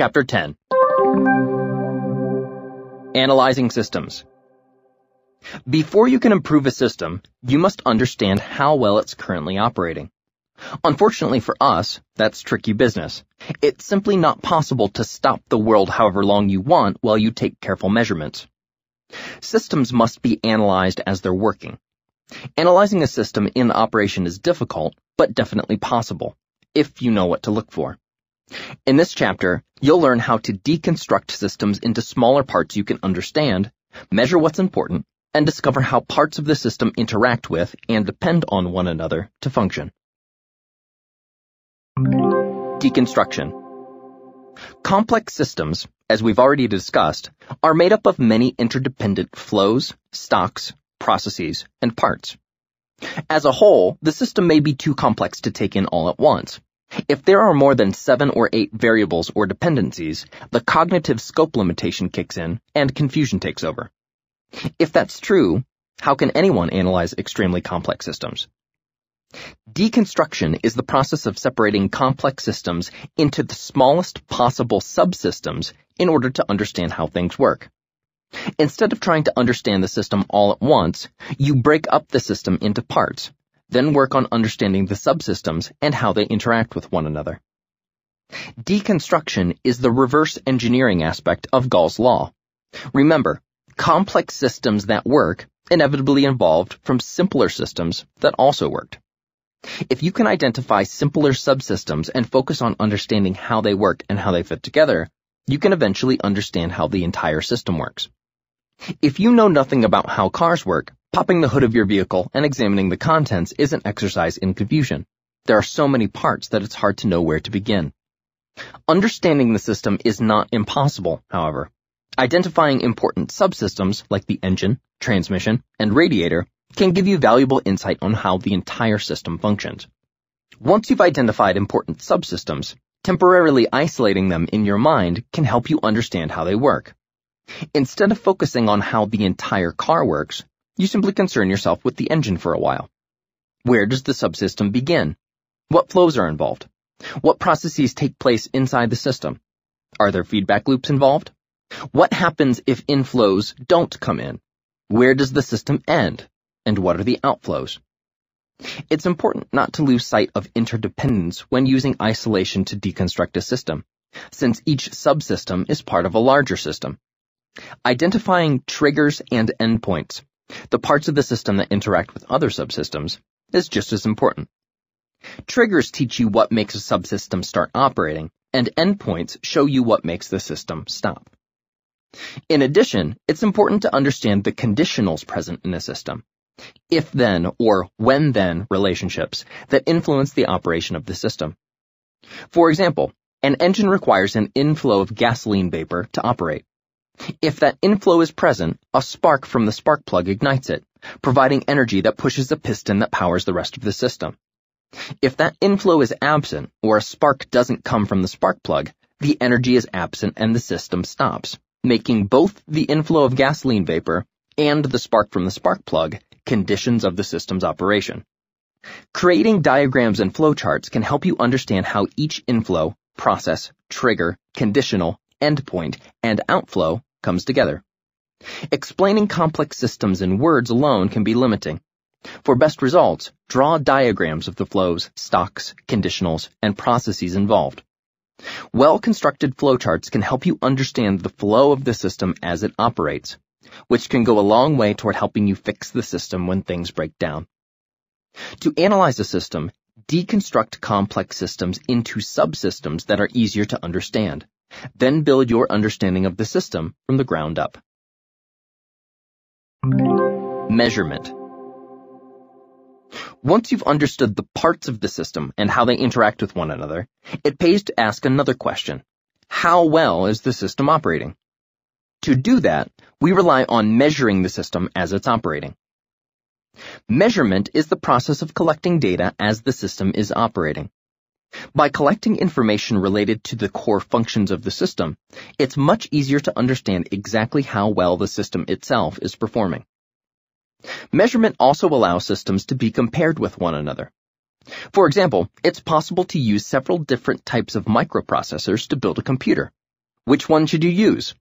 Chapter 10 Analyzing Systems Before you can improve a system, you must understand how well it's currently operating. Unfortunately for us, that's tricky business. It's simply not possible to stop the world however long you want while you take careful measurements. Systems must be analyzed as they're working. Analyzing a system in operation is difficult, but definitely possible, if you know what to look for. In this chapter, you'll learn how to deconstruct systems into smaller parts you can understand, measure what's important, and discover how parts of the system interact with and depend on one another to function. Deconstruction. Complex systems, as we've already discussed, are made up of many interdependent flows, stocks, processes, and parts. As a whole, the system may be too complex to take in all at once. If there are more than seven or eight variables or dependencies, the cognitive scope limitation kicks in and confusion takes over. If that's true, how can anyone analyze extremely complex systems? Deconstruction is the process of separating complex systems into the smallest possible subsystems in order to understand how things work. Instead of trying to understand the system all at once, you break up the system into parts, then work on understanding the subsystems and how they interact with one another. Deconstruction is the reverse engineering aspect of Gall's law. Remember, complex systems that work inevitably evolved from simpler systems that also worked. If you can identify simpler subsystems and focus on understanding how they work and how they fit together, you can eventually understand how the entire system works. If you know nothing about how cars work, popping the hood of your vehicle and examining the contents is an exercise in confusion. There are so many parts that it's hard to know where to begin. Understanding the system is not impossible, however. Identifying important subsystems like the engine, transmission, and radiator can give you valuable insight on how the entire system functions. Once you've identified important subsystems, temporarily isolating them in your mind can help you understand how they work. Instead of focusing on how the entire car works, you simply concern yourself with the engine for a while. Where does the subsystem begin? What flows are involved? What processes take place inside the system? Are there feedback loops involved? What happens if inflows don't come in? Where does the system end? and what are the outflows. It's important not to lose sight of interdependence when using isolation to deconstruct a system, since each subsystem is part of a larger system. Identifying triggers and endpoints, the parts of the system that interact with other subsystems, is just as important. Triggers teach you what makes a subsystem start operating, and endpoints show you what makes the system stop. In addition, it's important to understand the conditionals present in a system, if-then or when-then relationships that influence the operation of the system. For example, an engine requires an inflow of gasoline vapor to operate. If that inflow is present, a spark from the spark plug ignites it, providing energy that pushes the piston that powers the rest of the system. If that inflow is absent, or a spark doesn't come from the spark plug, the energy is absent and the system stops, making both the inflow of gasoline vapor and the spark from the spark plug conditions of the system's operation. Creating diagrams and flowcharts can help you understand how each inflow, process, trigger, conditional, endpoint, and outflow comes together. Explaining complex systems in words alone can be limiting. For best results, draw diagrams of the flows, stocks, conditionals, and processes involved. Well-constructed flowcharts can help you understand the flow of the system as it operates, which can go a long way toward helping you fix the system when things break down. To analyze a system, deconstruct complex systems into subsystems that are easier to understand. Then build your understanding of the system from the ground up. Measurement. Once you've understood the parts of the system and how they interact with one another, it pays to ask another question. How well is the system operating? To do that, we rely on measuring the system as it's operating. Measurement is the process of collecting data as the system is operating. By collecting information related to the core functions of the system, it's much easier to understand exactly how well the system itself is performing. Measurement also allows systems to be compared with one another. For example, it's possible to use several different types of microprocessors to build a computer Which one should you use?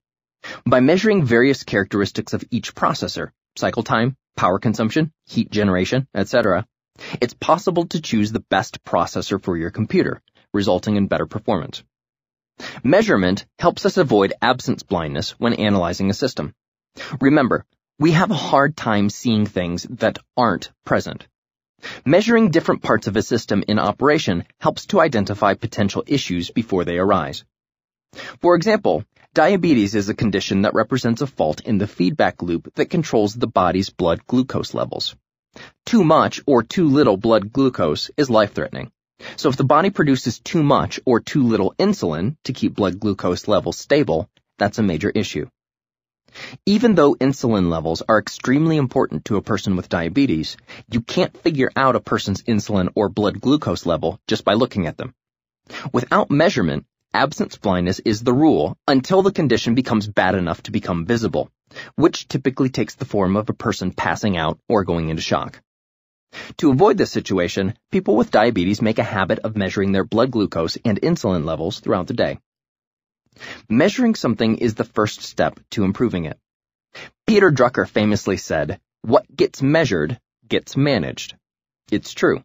By measuring various characteristics of each processor, cycle time, power consumption, heat generation, etc., it's possible to choose the best processor for your computer, resulting in better performance. Measurement helps us avoid absence blindness when analyzing a system. Remember, we have a hard time seeing things that aren't present. Measuring different parts of a system in operation helps to identify potential issues before they arise. For example, diabetes is a condition that represents a fault in the feedback loop that controls the body's blood glucose levels. Too much or too little blood glucose is life-threatening. So if the body produces too much or too little insulin to keep blood glucose levels stable, that's a major issue. Even though insulin levels are extremely important to a person with diabetes, you can't figure out a person's insulin or blood glucose level just by looking at them. Without measurement, absence blindness is the rule until the condition becomes bad enough to become visible, which typically takes the form of a person passing out or going into shock. To avoid this situation, people with diabetes make a habit of measuring their blood glucose and insulin levels throughout the day. Measuring something is the first step to improving it. Peter Drucker famously said, what gets measured gets managed. It's true.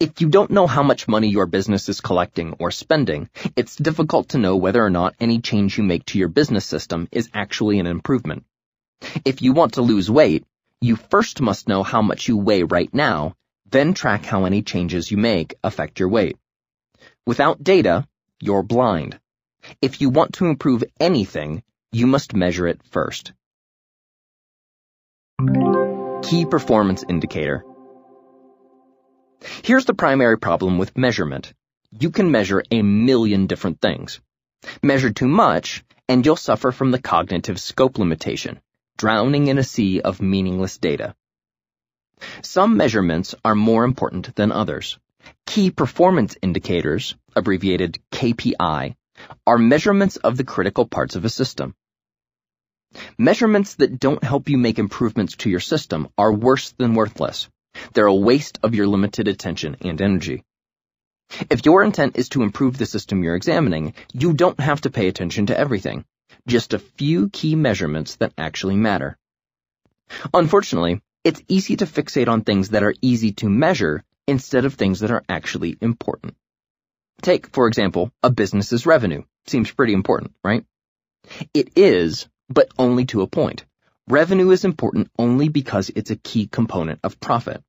If you don't know how much money your business is collecting or spending, it's difficult to know whether or not any change you make to your business system is actually an improvement. If you want to lose weight, you first must know how much you weigh right now, then track how any changes you make affect your weight. Without data, you're blind. If you want to improve anything, you must measure it first. Key Performance Indicator Here's the primary problem with measurement. You can measure a million different things. Measure too much, and you'll suffer from the cognitive scope limitation drowning in a sea of meaningless data. Some measurements are more important than others. Key performance indicators, abbreviated KPI, are measurements of the critical parts of a system. Measurements that don't help you make improvements to your system are worse than worthless. They're a waste of your limited attention and energy. If your intent is to improve the system you're examining, you don't have to pay attention to everything just a few key measurements that actually matter. Unfortunately, it's easy to fixate on things that are easy to measure instead of things that are actually important. Take, for example, a business's revenue. Seems pretty important, right? It is, but only to a point. Revenue is important only because it's a key component of profit.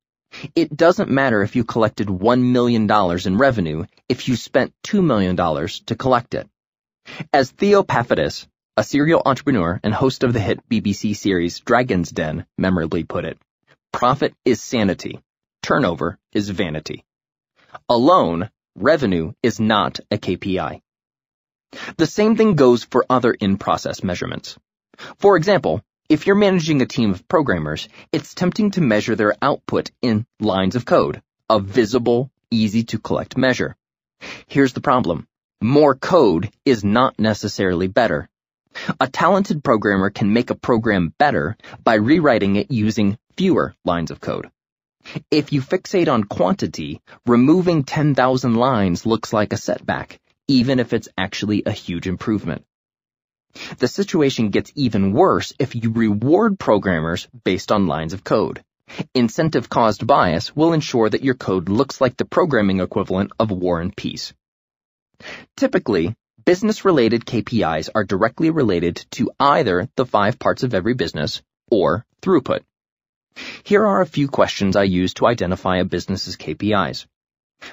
It doesn't matter if you collected $1 million in revenue if you spent $2 million to collect it. As Theo Paphitis, a serial entrepreneur and host of the hit BBC series Dragon's Den memorably put it, profit is sanity. Turnover is vanity. Alone, revenue is not a KPI. The same thing goes for other in-process measurements. For example, if you're managing a team of programmers, it's tempting to measure their output in lines of code, a visible, easy to collect measure. Here's the problem. More code is not necessarily better. A talented programmer can make a program better by rewriting it using fewer lines of code. If you fixate on quantity, removing 10,000 lines looks like a setback, even if it's actually a huge improvement. The situation gets even worse if you reward programmers based on lines of code. Incentive caused bias will ensure that your code looks like the programming equivalent of war and peace. Typically, Business-related KPIs are directly related to either the five parts of every business or throughput. Here are a few questions I use to identify a business's KPIs.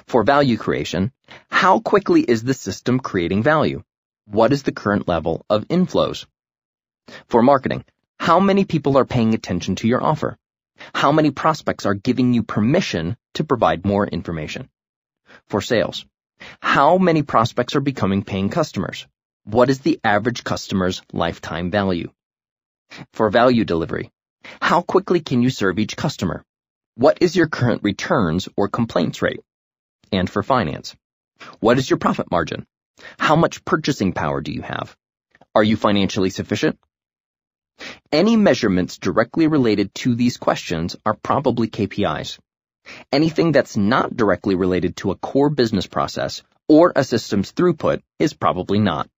For value creation, how quickly is the system creating value? What is the current level of inflows? For marketing, how many people are paying attention to your offer? How many prospects are giving you permission to provide more information? For sales, how many prospects are becoming paying customers? What is the average customer's lifetime value? For value delivery, how quickly can you serve each customer? What is your current returns or complaints rate? And for finance, what is your profit margin? How much purchasing power do you have? Are you financially sufficient? Any measurements directly related to these questions are probably KPIs. Anything that's not directly related to a core business process or a system's throughput is probably not.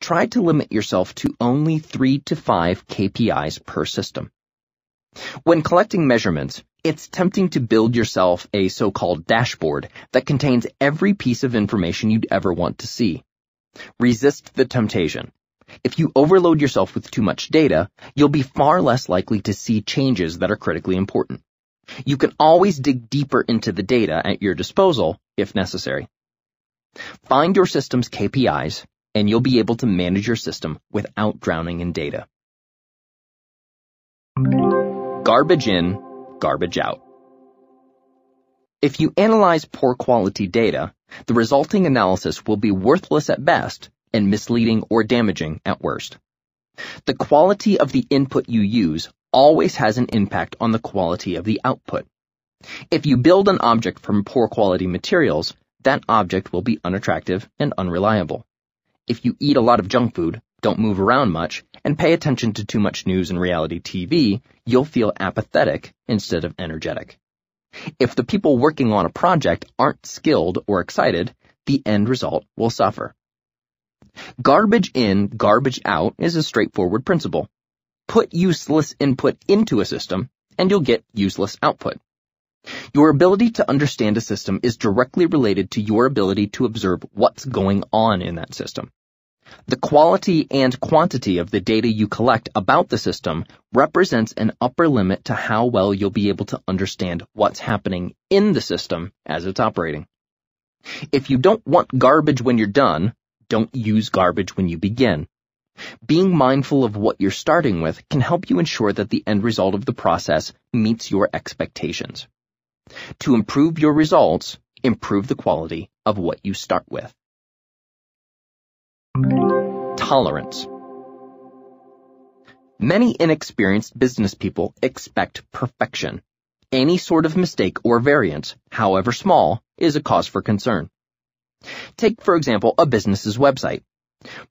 Try to limit yourself to only three to five KPIs per system. When collecting measurements, it's tempting to build yourself a so-called dashboard that contains every piece of information you'd ever want to see. Resist the temptation. If you overload yourself with too much data, you'll be far less likely to see changes that are critically important. You can always dig deeper into the data at your disposal if necessary. Find your system's KPIs, and you'll be able to manage your system without drowning in data. Garbage in, garbage out. If you analyze poor quality data, the resulting analysis will be worthless at best and misleading or damaging at worst. The quality of the input you use always has an impact on the quality of the output. If you build an object from poor quality materials, that object will be unattractive and unreliable. If you eat a lot of junk food, don't move around much, and pay attention to too much news and reality TV, you'll feel apathetic instead of energetic. If the people working on a project aren't skilled or excited, the end result will suffer. Garbage in, garbage out is a straightforward principle. Put useless input into a system, and you'll get useless output. Your ability to understand a system is directly related to your ability to observe what's going on in that system. The quality and quantity of the data you collect about the system represents an upper limit to how well you'll be able to understand what's happening in the system as it's operating. If you don't want garbage when you're done, don't use garbage when you begin. Being mindful of what you're starting with can help you ensure that the end result of the process meets your expectations. To improve your results, improve the quality of what you start with. Tolerance. Many inexperienced business people expect perfection. Any sort of mistake or variance, however small, is a cause for concern. Take, for example, a business's website.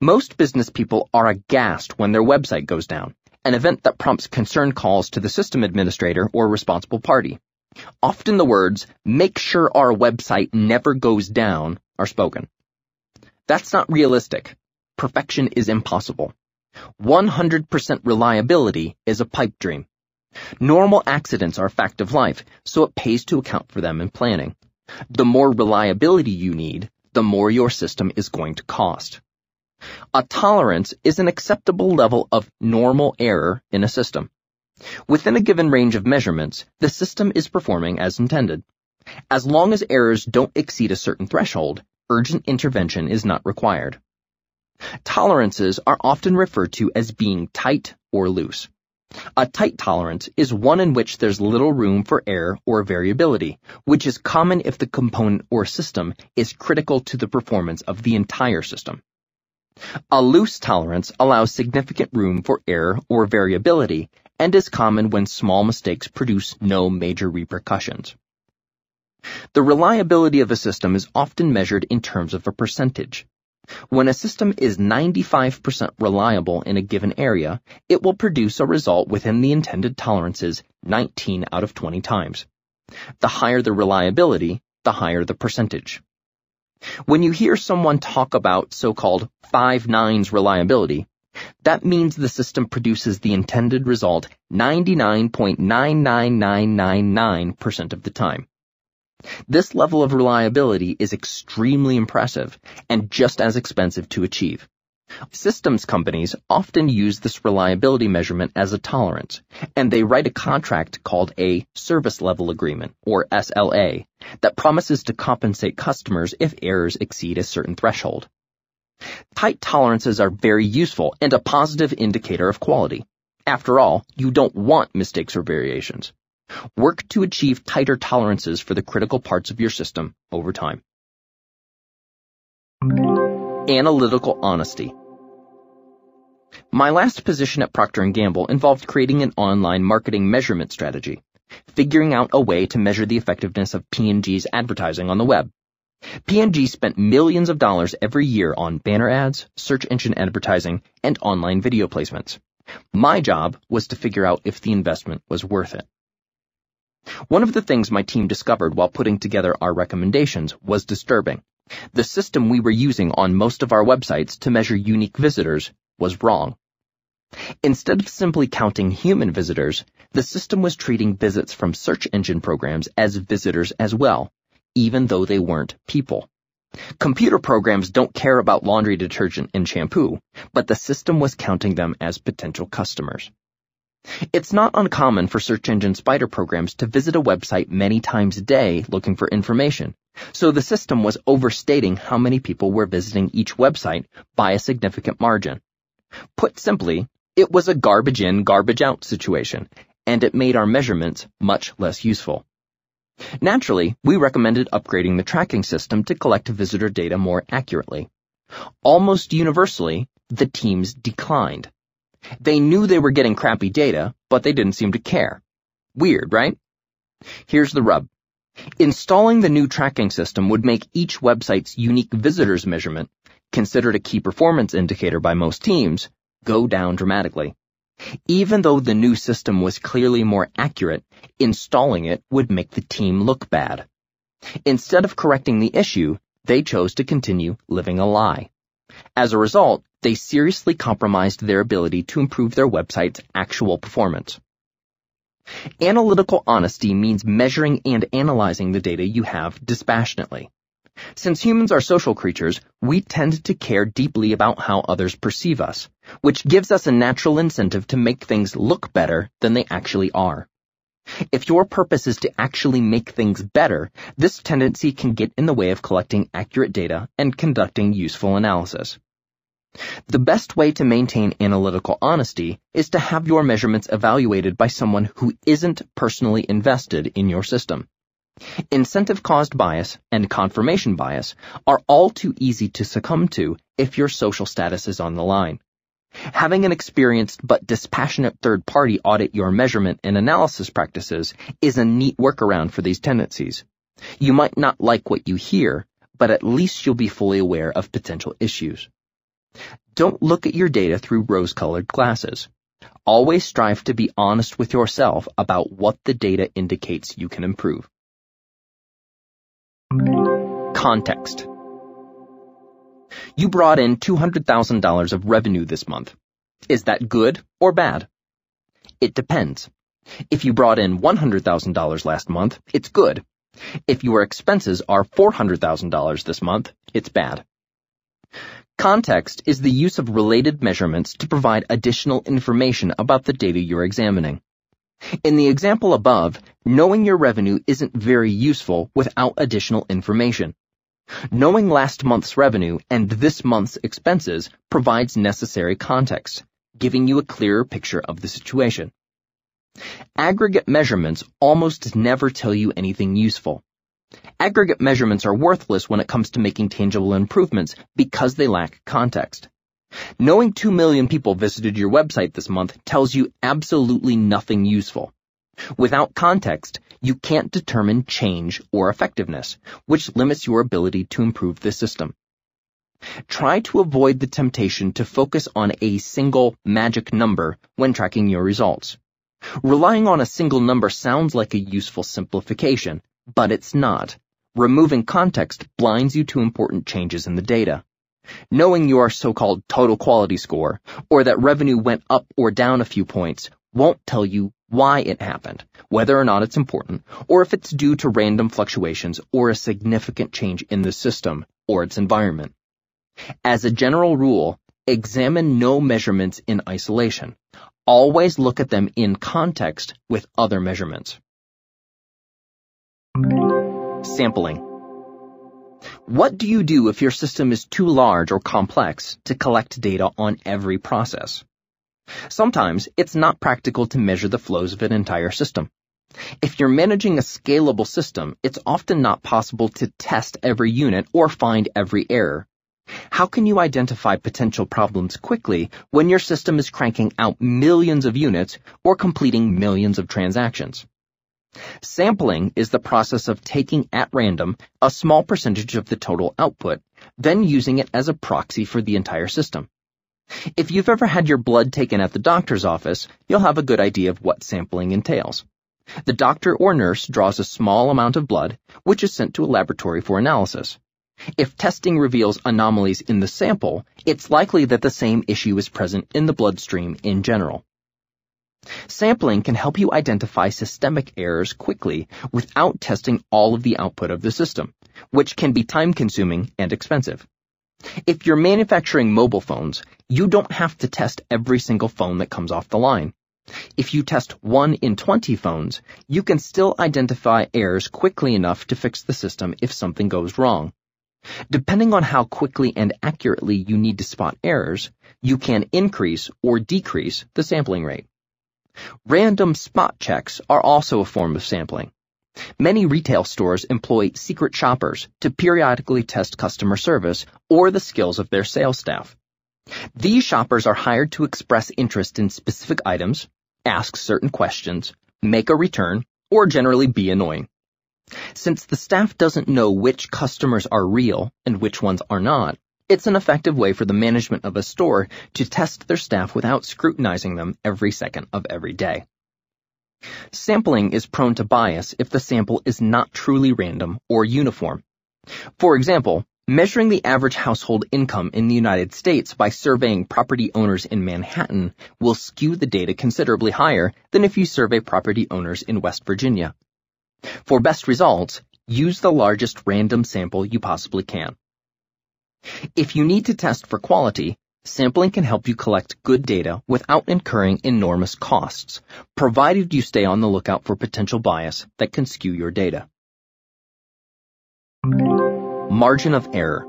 Most business people are aghast when their website goes down, an event that prompts concern calls to the system administrator or responsible party. Often the words, make sure our website never goes down, are spoken. That's not realistic. Perfection is impossible. 100% reliability is a pipe dream. Normal accidents are a fact of life, so it pays to account for them in planning. The more reliability you need, the more your system is going to cost. A tolerance is an acceptable level of normal error in a system. Within a given range of measurements, the system is performing as intended. As long as errors don't exceed a certain threshold, urgent intervention is not required. Tolerances are often referred to as being tight or loose. A tight tolerance is one in which there's little room for error or variability, which is common if the component or system is critical to the performance of the entire system. A loose tolerance allows significant room for error or variability and is common when small mistakes produce no major repercussions. The reliability of a system is often measured in terms of a percentage. When a system is 95% reliable in a given area, it will produce a result within the intended tolerances 19 out of 20 times. The higher the reliability, the higher the percentage. When you hear someone talk about so-called five nines reliability, that means the system produces the intended result 99.99999% of the time. This level of reliability is extremely impressive and just as expensive to achieve. Systems companies often use this reliability measurement as a tolerance, and they write a contract called a Service Level Agreement, or SLA, that promises to compensate customers if errors exceed a certain threshold. Tight tolerances are very useful and a positive indicator of quality. After all, you don't want mistakes or variations. Work to achieve tighter tolerances for the critical parts of your system over time. Analytical honesty. My last position at Procter & Gamble involved creating an online marketing measurement strategy, figuring out a way to measure the effectiveness of P&G's advertising on the web. P&G spent millions of dollars every year on banner ads, search engine advertising, and online video placements. My job was to figure out if the investment was worth it. One of the things my team discovered while putting together our recommendations was disturbing. The system we were using on most of our websites to measure unique visitors was wrong. Instead of simply counting human visitors, the system was treating visits from search engine programs as visitors as well, even though they weren't people. Computer programs don't care about laundry detergent and shampoo, but the system was counting them as potential customers. It's not uncommon for search engine spider programs to visit a website many times a day looking for information, so the system was overstating how many people were visiting each website by a significant margin. Put simply, it was a garbage in, garbage out situation, and it made our measurements much less useful. Naturally, we recommended upgrading the tracking system to collect visitor data more accurately. Almost universally, the teams declined. They knew they were getting crappy data, but they didn't seem to care. Weird, right? Here's the rub. Installing the new tracking system would make each website's unique visitors measurement, considered a key performance indicator by most teams, go down dramatically. Even though the new system was clearly more accurate, installing it would make the team look bad. Instead of correcting the issue, they chose to continue living a lie. As a result, they seriously compromised their ability to improve their website's actual performance. Analytical honesty means measuring and analyzing the data you have dispassionately. Since humans are social creatures, we tend to care deeply about how others perceive us, which gives us a natural incentive to make things look better than they actually are. If your purpose is to actually make things better, this tendency can get in the way of collecting accurate data and conducting useful analysis. The best way to maintain analytical honesty is to have your measurements evaluated by someone who isn't personally invested in your system. Incentive-caused bias and confirmation bias are all too easy to succumb to if your social status is on the line. Having an experienced but dispassionate third party audit your measurement and analysis practices is a neat workaround for these tendencies. You might not like what you hear, but at least you'll be fully aware of potential issues. Don't look at your data through rose-colored glasses. Always strive to be honest with yourself about what the data indicates you can improve. Context. You brought in $200,000 of revenue this month. Is that good or bad? It depends. If you brought in $100,000 last month, it's good. If your expenses are $400,000 this month, it's bad. Context is the use of related measurements to provide additional information about the data you're examining. In the example above, knowing your revenue isn't very useful without additional information. Knowing last month's revenue and this month's expenses provides necessary context, giving you a clearer picture of the situation. Aggregate measurements almost never tell you anything useful. Aggregate measurements are worthless when it comes to making tangible improvements because they lack context. Knowing 2 million people visited your website this month tells you absolutely nothing useful. Without context, you can't determine change or effectiveness, which limits your ability to improve the system. Try to avoid the temptation to focus on a single magic number when tracking your results. Relying on a single number sounds like a useful simplification, but it's not. Removing context blinds you to important changes in the data. Knowing your so-called total quality score, or that revenue went up or down a few points, won't tell you why it happened, whether or not it's important, or if it's due to random fluctuations or a significant change in the system or its environment. As a general rule, examine no measurements in isolation. Always look at them in context with other measurements. Sampling. What do you do if your system is too large or complex to collect data on every process? Sometimes it's not practical to measure the flows of an entire system. If you're managing a scalable system, it's often not possible to test every unit or find every error. How can you identify potential problems quickly when your system is cranking out millions of units or completing millions of transactions? Sampling is the process of taking at random a small percentage of the total output, then using it as a proxy for the entire system. If you've ever had your blood taken at the doctor's office, you'll have a good idea of what sampling entails. The doctor or nurse draws a small amount of blood, which is sent to a laboratory for analysis. If testing reveals anomalies in the sample, it's likely that the same issue is present in the bloodstream in general. Sampling can help you identify systemic errors quickly without testing all of the output of the system, which can be time consuming and expensive. If you're manufacturing mobile phones, you don't have to test every single phone that comes off the line. If you test 1 in 20 phones, you can still identify errors quickly enough to fix the system if something goes wrong. Depending on how quickly and accurately you need to spot errors, you can increase or decrease the sampling rate. Random spot checks are also a form of sampling. Many retail stores employ secret shoppers to periodically test customer service or the skills of their sales staff. These shoppers are hired to express interest in specific items, ask certain questions, make a return, or generally be annoying. Since the staff doesn't know which customers are real and which ones are not, it's an effective way for the management of a store to test their staff without scrutinizing them every second of every day. Sampling is prone to bias if the sample is not truly random or uniform. For example, measuring the average household income in the United States by surveying property owners in Manhattan will skew the data considerably higher than if you survey property owners in West Virginia. For best results, use the largest random sample you possibly can. If you need to test for quality, sampling can help you collect good data without incurring enormous costs, provided you stay on the lookout for potential bias that can skew your data. Margin of error.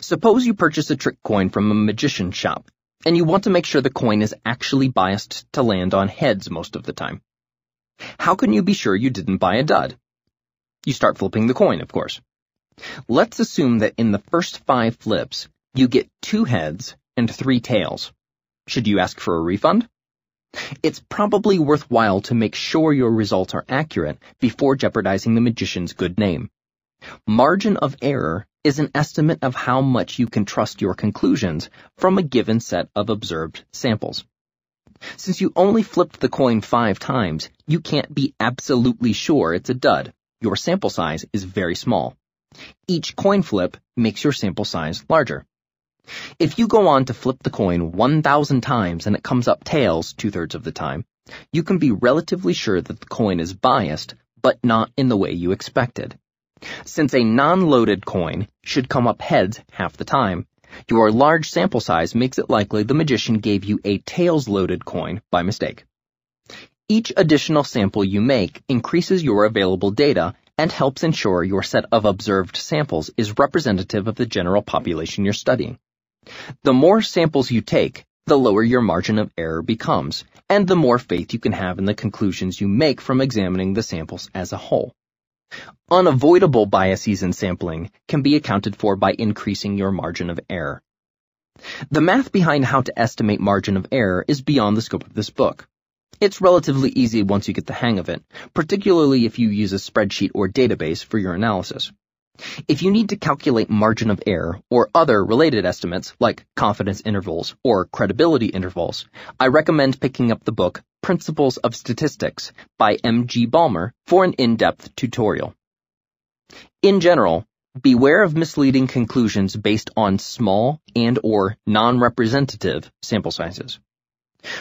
Suppose you purchase a trick coin from a magician shop, and you want to make sure the coin is actually biased to land on heads most of the time. How can you be sure you didn't buy a dud? You start flipping the coin, of course. Let's assume that in the first five flips, you get two heads and three tails. Should you ask for a refund? It's probably worthwhile to make sure your results are accurate before jeopardizing the magician's good name. Margin of error is an estimate of how much you can trust your conclusions from a given set of observed samples. Since you only flipped the coin five times, you can't be absolutely sure it's a dud. Your sample size is very small. Each coin flip makes your sample size larger. If you go on to flip the coin 1,000 times and it comes up tails two-thirds of the time, you can be relatively sure that the coin is biased, but not in the way you expected. Since a non-loaded coin should come up heads half the time, your large sample size makes it likely the magician gave you a tails-loaded coin by mistake. Each additional sample you make increases your available data and helps ensure your set of observed samples is representative of the general population you're studying. The more samples you take, the lower your margin of error becomes, and the more faith you can have in the conclusions you make from examining the samples as a whole. Unavoidable biases in sampling can be accounted for by increasing your margin of error. The math behind how to estimate margin of error is beyond the scope of this book. It's relatively easy once you get the hang of it, particularly if you use a spreadsheet or database for your analysis. If you need to calculate margin of error or other related estimates like confidence intervals or credibility intervals, I recommend picking up the book Principles of Statistics by M.G. Bulmer for an in-depth tutorial. In general, beware of misleading conclusions based on small and or non-representative sample sizes.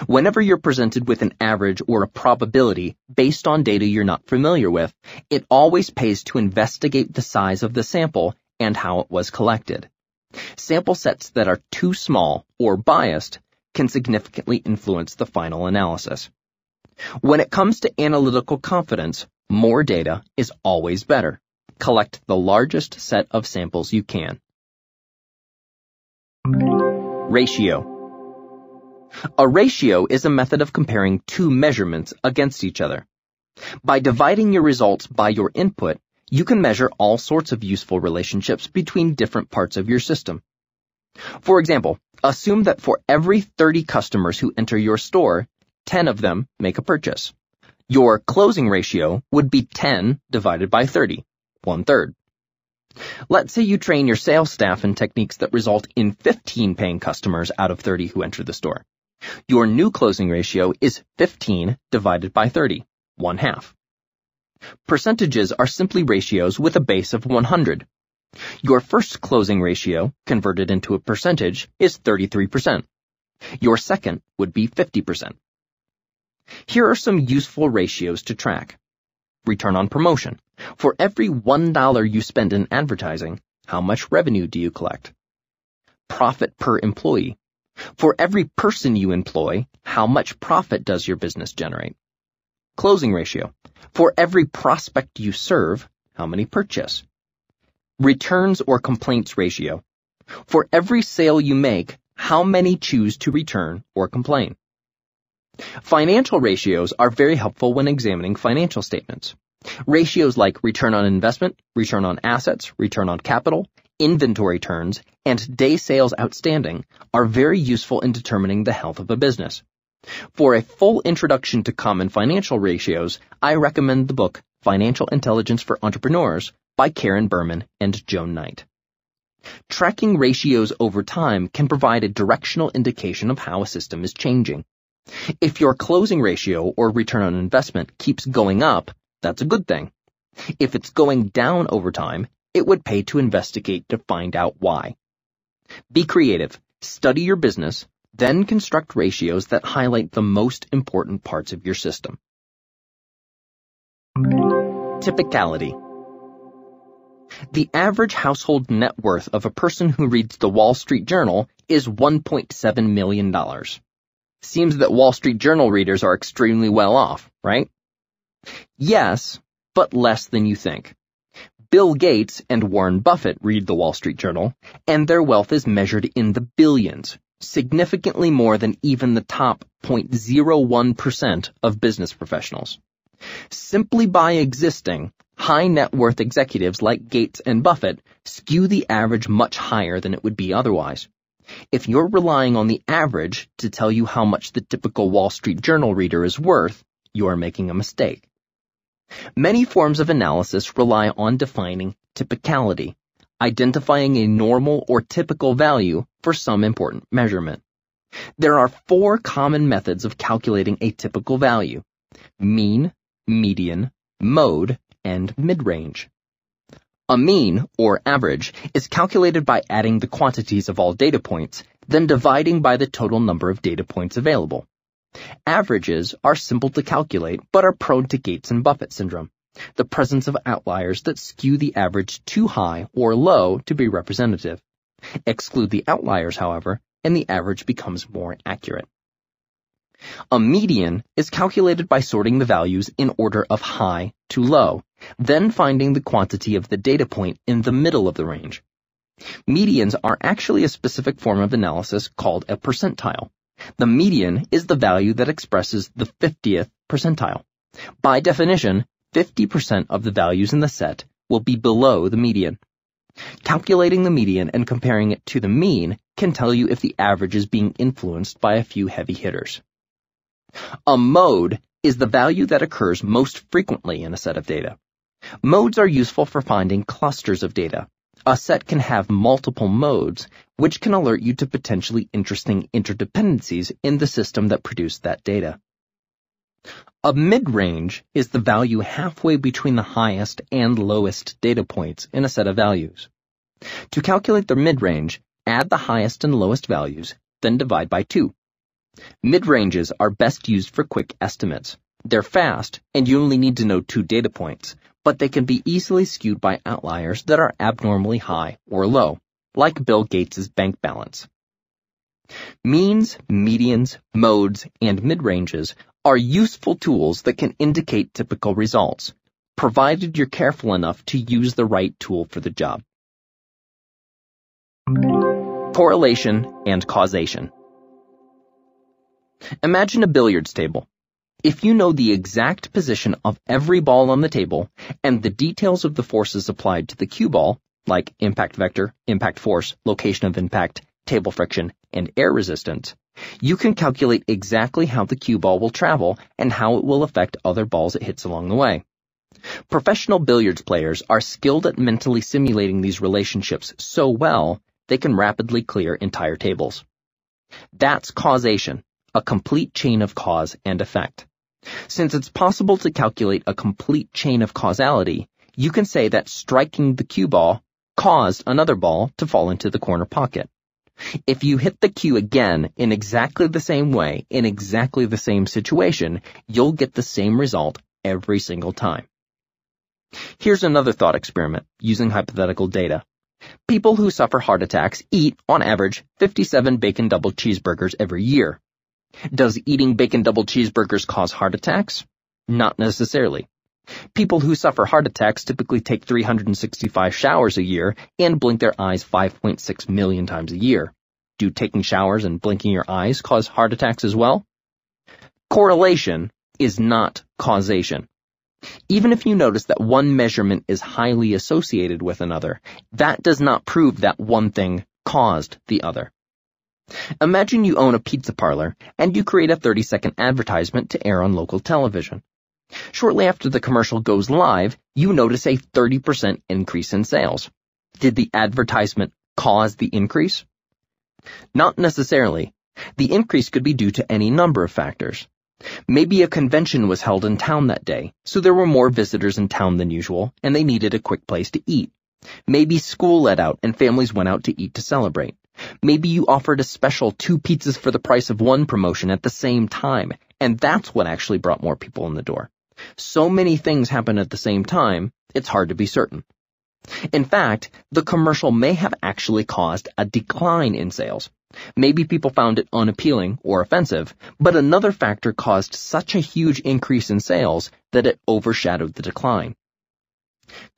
Whenever you're presented with an average or a probability based on data you're not familiar with, it always pays to investigate the size of the sample and how it was collected. Sample sets that are too small or biased can significantly influence the final analysis. When it comes to analytical confidence, more data is always better. Collect the largest set of samples you can. Ratio a ratio is a method of comparing two measurements against each other. By dividing your results by your input, you can measure all sorts of useful relationships between different parts of your system. For example, assume that for every 30 customers who enter your store, 10 of them make a purchase. Your closing ratio would be 10 divided by 30, one third. Let's say you train your sales staff in techniques that result in 15 paying customers out of 30 who enter the store. Your new closing ratio is 15 divided by 30, one half. Percentages are simply ratios with a base of 100. Your first closing ratio, converted into a percentage, is 33%. Your second would be 50%. Here are some useful ratios to track. Return on promotion. For every $1 you spend in advertising, how much revenue do you collect? Profit per employee. For every person you employ, how much profit does your business generate? Closing ratio. For every prospect you serve, how many purchase? Returns or complaints ratio. For every sale you make, how many choose to return or complain? Financial ratios are very helpful when examining financial statements. Ratios like return on investment, return on assets, return on capital, inventory turns, and day sales outstanding are very useful in determining the health of a business. For a full introduction to common financial ratios, I recommend the book Financial Intelligence for Entrepreneurs by Karen Berman and Joan Knight. Tracking ratios over time can provide a directional indication of how a system is changing. If your closing ratio or return on investment keeps going up, that's a good thing. If it's going down over time, it would pay to investigate to find out why. Be creative, study your business, then construct ratios that highlight the most important parts of your system. Typicality The average household net worth of a person who reads the Wall Street Journal is $1.7 million. Seems that Wall Street Journal readers are extremely well off, right? Yes, but less than you think. Bill Gates and Warren Buffett read the Wall Street Journal, and their wealth is measured in the billions, significantly more than even the top 0.01% of business professionals. Simply by existing, high net worth executives like Gates and Buffett skew the average much higher than it would be otherwise. If you're relying on the average to tell you how much the typical Wall Street Journal reader is worth, you are making a mistake. Many forms of analysis rely on defining typicality, identifying a normal or typical value for some important measurement. There are four common methods of calculating a typical value. Mean, median, mode, and mid-range. A mean, or average, is calculated by adding the quantities of all data points, then dividing by the total number of data points available. Averages are simple to calculate, but are prone to Gates and Buffett syndrome, the presence of outliers that skew the average too high or low to be representative. Exclude the outliers, however, and the average becomes more accurate. A median is calculated by sorting the values in order of high to low, then finding the quantity of the data point in the middle of the range. Medians are actually a specific form of analysis called a percentile. The median is the value that expresses the 50th percentile. By definition, 50% of the values in the set will be below the median. Calculating the median and comparing it to the mean can tell you if the average is being influenced by a few heavy hitters. A mode is the value that occurs most frequently in a set of data. Modes are useful for finding clusters of data. A set can have multiple modes, which can alert you to potentially interesting interdependencies in the system that produced that data. A mid-range is the value halfway between the highest and lowest data points in a set of values. To calculate the mid-range, add the highest and lowest values, then divide by 2. Mid-ranges are best used for quick estimates. They're fast, and you only need to know two data points, but they can be easily skewed by outliers that are abnormally high or low, like Bill Gates' bank balance. Means, medians, modes, and mid-ranges are useful tools that can indicate typical results, provided you're careful enough to use the right tool for the job. Correlation and causation. Imagine a billiards table. If you know the exact position of every ball on the table and the details of the forces applied to the cue ball, like impact vector, impact force, location of impact, table friction, and air resistance, you can calculate exactly how the cue ball will travel and how it will affect other balls it hits along the way. Professional billiards players are skilled at mentally simulating these relationships so well they can rapidly clear entire tables. That's causation, a complete chain of cause and effect. Since it's possible to calculate a complete chain of causality, you can say that striking the cue ball caused another ball to fall into the corner pocket. If you hit the cue again in exactly the same way, in exactly the same situation, you'll get the same result every single time. Here's another thought experiment using hypothetical data. People who suffer heart attacks eat, on average, 57 bacon double cheeseburgers every year. Does eating bacon double cheeseburgers cause heart attacks? Not necessarily. People who suffer heart attacks typically take 365 showers a year and blink their eyes 5.6 million times a year. Do taking showers and blinking your eyes cause heart attacks as well? Correlation is not causation. Even if you notice that one measurement is highly associated with another, that does not prove that one thing caused the other. Imagine you own a pizza parlor and you create a 30 second advertisement to air on local television. Shortly after the commercial goes live, you notice a 30% increase in sales. Did the advertisement cause the increase? Not necessarily. The increase could be due to any number of factors. Maybe a convention was held in town that day, so there were more visitors in town than usual, and they needed a quick place to eat. Maybe school let out and families went out to eat to celebrate. Maybe you offered a special two pizzas for the price of one promotion at the same time, and that's what actually brought more people in the door. So many things happen at the same time, it's hard to be certain. In fact, the commercial may have actually caused a decline in sales. Maybe people found it unappealing or offensive, but another factor caused such a huge increase in sales that it overshadowed the decline.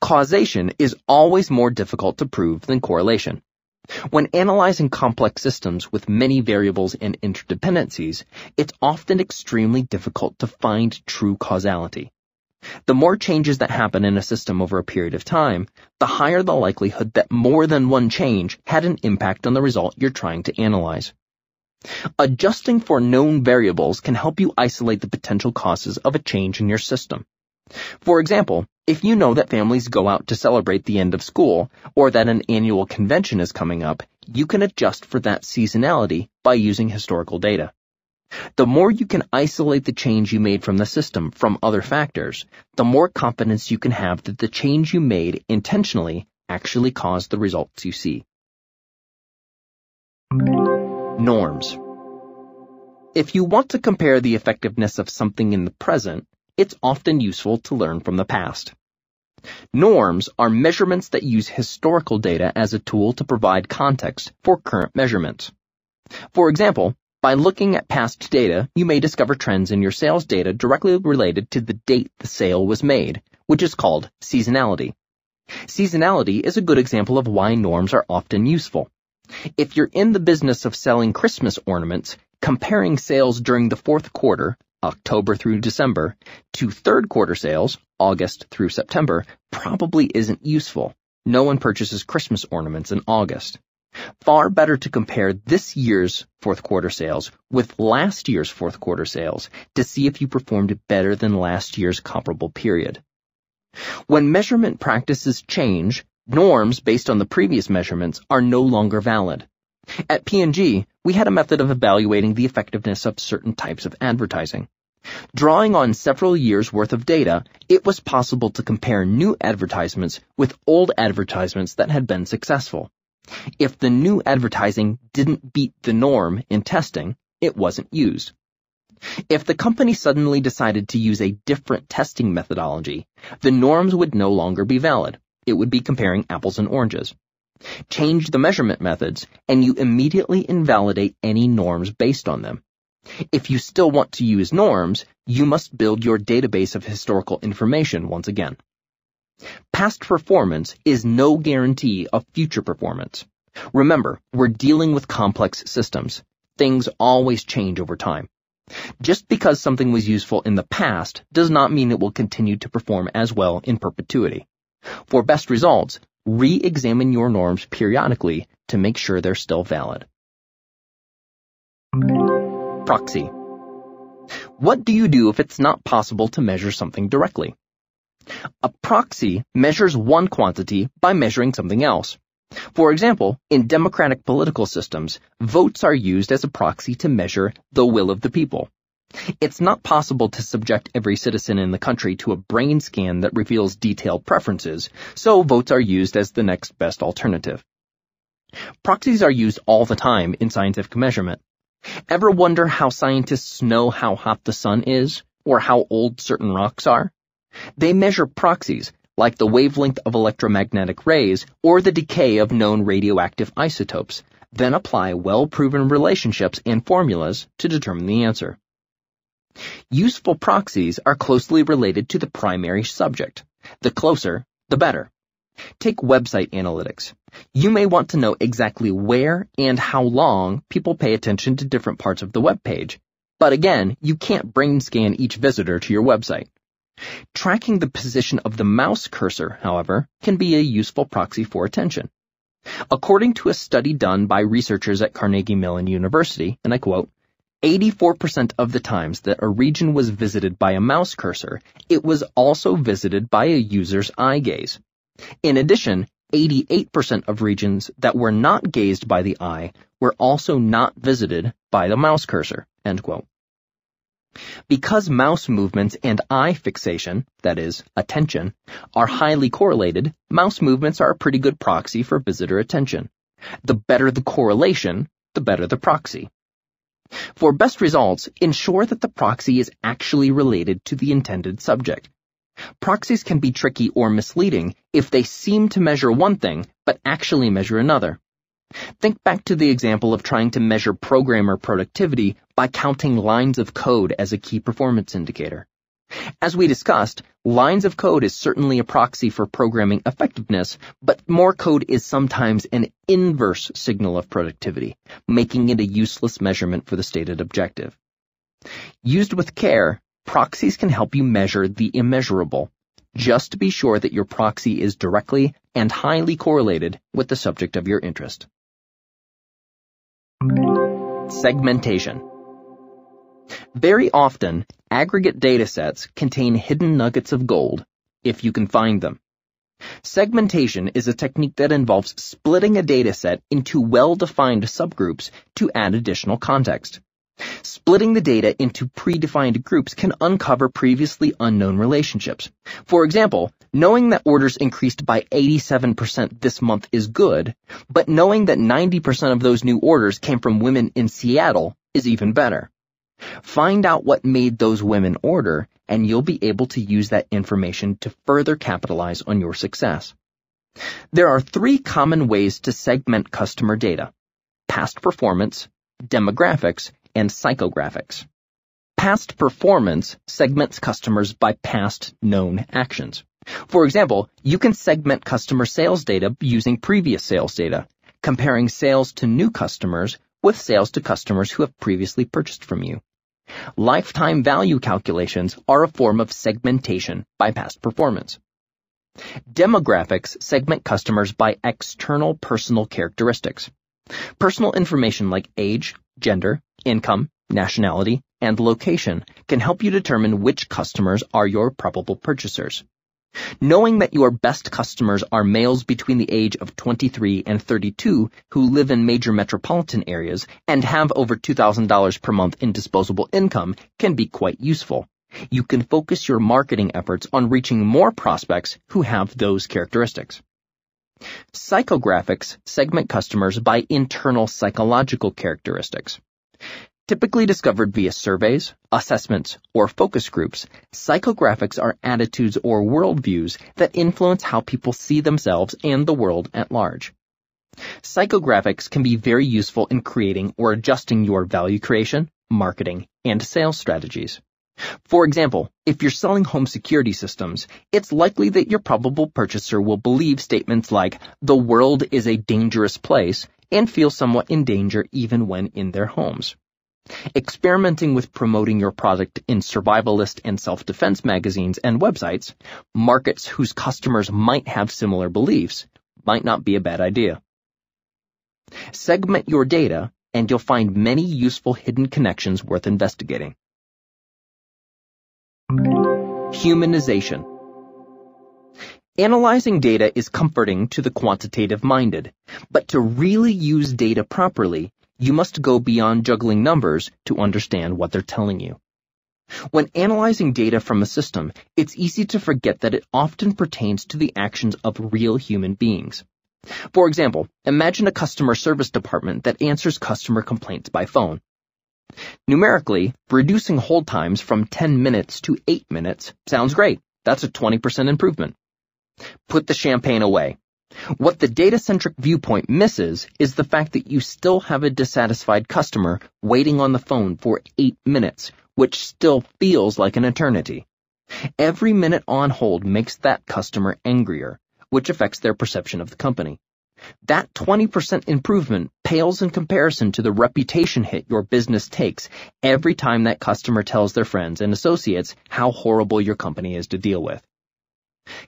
Causation is always more difficult to prove than correlation. When analyzing complex systems with many variables and interdependencies, it's often extremely difficult to find true causality. The more changes that happen in a system over a period of time, the higher the likelihood that more than one change had an impact on the result you're trying to analyze. Adjusting for known variables can help you isolate the potential causes of a change in your system. For example, if you know that families go out to celebrate the end of school, or that an annual convention is coming up, you can adjust for that seasonality by using historical data. The more you can isolate the change you made from the system from other factors, the more confidence you can have that the change you made intentionally actually caused the results you see. Norms. If you want to compare the effectiveness of something in the present, it's often useful to learn from the past. Norms are measurements that use historical data as a tool to provide context for current measurements. For example, by looking at past data, you may discover trends in your sales data directly related to the date the sale was made, which is called seasonality. Seasonality is a good example of why norms are often useful. If you're in the business of selling Christmas ornaments, comparing sales during the fourth quarter October through December, to third quarter sales, August through September, probably isn't useful. No one purchases Christmas ornaments in August. Far better to compare this year's fourth quarter sales with last year's fourth quarter sales to see if you performed better than last year's comparable period. When measurement practices change, norms based on the previous measurements are no longer valid. At P&G, we had a method of evaluating the effectiveness of certain types of advertising. Drawing on several years' worth of data, it was possible to compare new advertisements with old advertisements that had been successful. If the new advertising didn't beat the norm in testing, it wasn't used. If the company suddenly decided to use a different testing methodology, the norms would no longer be valid. It would be comparing apples and oranges. Change the measurement methods, and you immediately invalidate any norms based on them. If you still want to use norms, you must build your database of historical information once again. Past performance is no guarantee of future performance. Remember, we're dealing with complex systems. Things always change over time. Just because something was useful in the past does not mean it will continue to perform as well in perpetuity. For best results, re-examine your norms periodically to make sure they're still valid. Proxy. What do you do if it's not possible to measure something directly? A proxy measures one quantity by measuring something else. For example, in democratic political systems, votes are used as a proxy to measure the will of the people. It's not possible to subject every citizen in the country to a brain scan that reveals detailed preferences, so votes are used as the next best alternative. Proxies are used all the time in scientific measurement. Ever wonder how scientists know how hot the sun is, or how old certain rocks are? They measure proxies, like the wavelength of electromagnetic rays or the decay of known radioactive isotopes, then apply well-proven relationships and formulas to determine the answer. Useful proxies are closely related to the primary subject. The closer, the better. Take website analytics. You may want to know exactly where and how long people pay attention to different parts of the web page. But again, you can't brain scan each visitor to your website. Tracking the position of the mouse cursor, however, can be a useful proxy for attention. According to a study done by researchers at Carnegie Mellon University, and I quote, 84% of the times that a region was visited by a mouse cursor, it was also visited by a user's eye gaze. In addition, 88% of regions that were not gazed by the eye were also not visited by the mouse cursor. Because mouse movements and eye fixation, that is, attention, are highly correlated, mouse movements are a pretty good proxy for visitor attention. The better the correlation, the better the proxy. For best results, ensure that the proxy is actually related to the intended subject. Proxies can be tricky or misleading if they seem to measure one thing, but actually measure another. Think back to the example of trying to measure programmer productivity by counting lines of code as a key performance indicator. As we discussed, lines of code is certainly a proxy for programming effectiveness, but more code is sometimes an inverse signal of productivity, making it a useless measurement for the stated objective. Used with care, proxies can help you measure the immeasurable, just be sure that your proxy is directly and highly correlated with the subject of your interest. Segmentation very often, aggregate datasets contain hidden nuggets of gold, if you can find them. Segmentation is a technique that involves splitting a dataset into well-defined subgroups to add additional context. Splitting the data into predefined groups can uncover previously unknown relationships. For example, knowing that orders increased by 87% this month is good, but knowing that 90% of those new orders came from women in Seattle is even better. Find out what made those women order, and you'll be able to use that information to further capitalize on your success. There are three common ways to segment customer data. Past performance, demographics, and psychographics. Past performance segments customers by past known actions. For example, you can segment customer sales data using previous sales data, comparing sales to new customers with sales to customers who have previously purchased from you. Lifetime value calculations are a form of segmentation by past performance. Demographics segment customers by external personal characteristics. Personal information like age, gender, income, nationality, and location can help you determine which customers are your probable purchasers. Knowing that your best customers are males between the age of 23 and 32 who live in major metropolitan areas and have over $2,000 per month in disposable income can be quite useful. You can focus your marketing efforts on reaching more prospects who have those characteristics. Psychographics segment customers by internal psychological characteristics. Typically discovered via surveys, assessments, or focus groups, psychographics are attitudes or worldviews that influence how people see themselves and the world at large. Psychographics can be very useful in creating or adjusting your value creation, marketing, and sales strategies. For example, if you're selling home security systems, it's likely that your probable purchaser will believe statements like, the world is a dangerous place, and feel somewhat in danger even when in their homes. Experimenting with promoting your product in survivalist and self-defense magazines and websites, markets whose customers might have similar beliefs, might not be a bad idea. Segment your data, and you'll find many useful hidden connections worth investigating. Humanization. Analyzing data is comforting to the quantitative minded, but to really use data properly, you must go beyond juggling numbers to understand what they're telling you. When analyzing data from a system, it's easy to forget that it often pertains to the actions of real human beings. For example, imagine a customer service department that answers customer complaints by phone. Numerically, reducing hold times from 10 minutes to 8 minutes sounds great. That's a 20% improvement. Put the champagne away. What the data-centric viewpoint misses is the fact that you still have a dissatisfied customer waiting on the phone for 8 minutes, which still feels like an eternity. Every minute on hold makes that customer angrier, which affects their perception of the company. That 20% improvement pales in comparison to the reputation hit your business takes every time that customer tells their friends and associates how horrible your company is to deal with.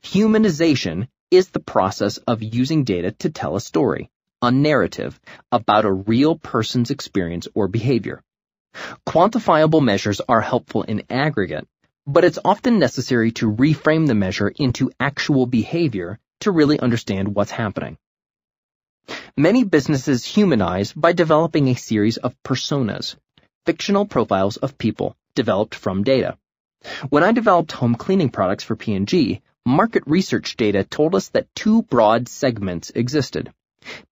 Humanization is the process of using data to tell a story, a narrative, about a real person's experience or behavior. Quantifiable measures are helpful in aggregate, but it's often necessary to reframe the measure into actual behavior to really understand what's happening. Many businesses humanize by developing a series of personas, fictional profiles of people developed from data. When I developed home cleaning products for P&G, market research data told us that two broad segments existed.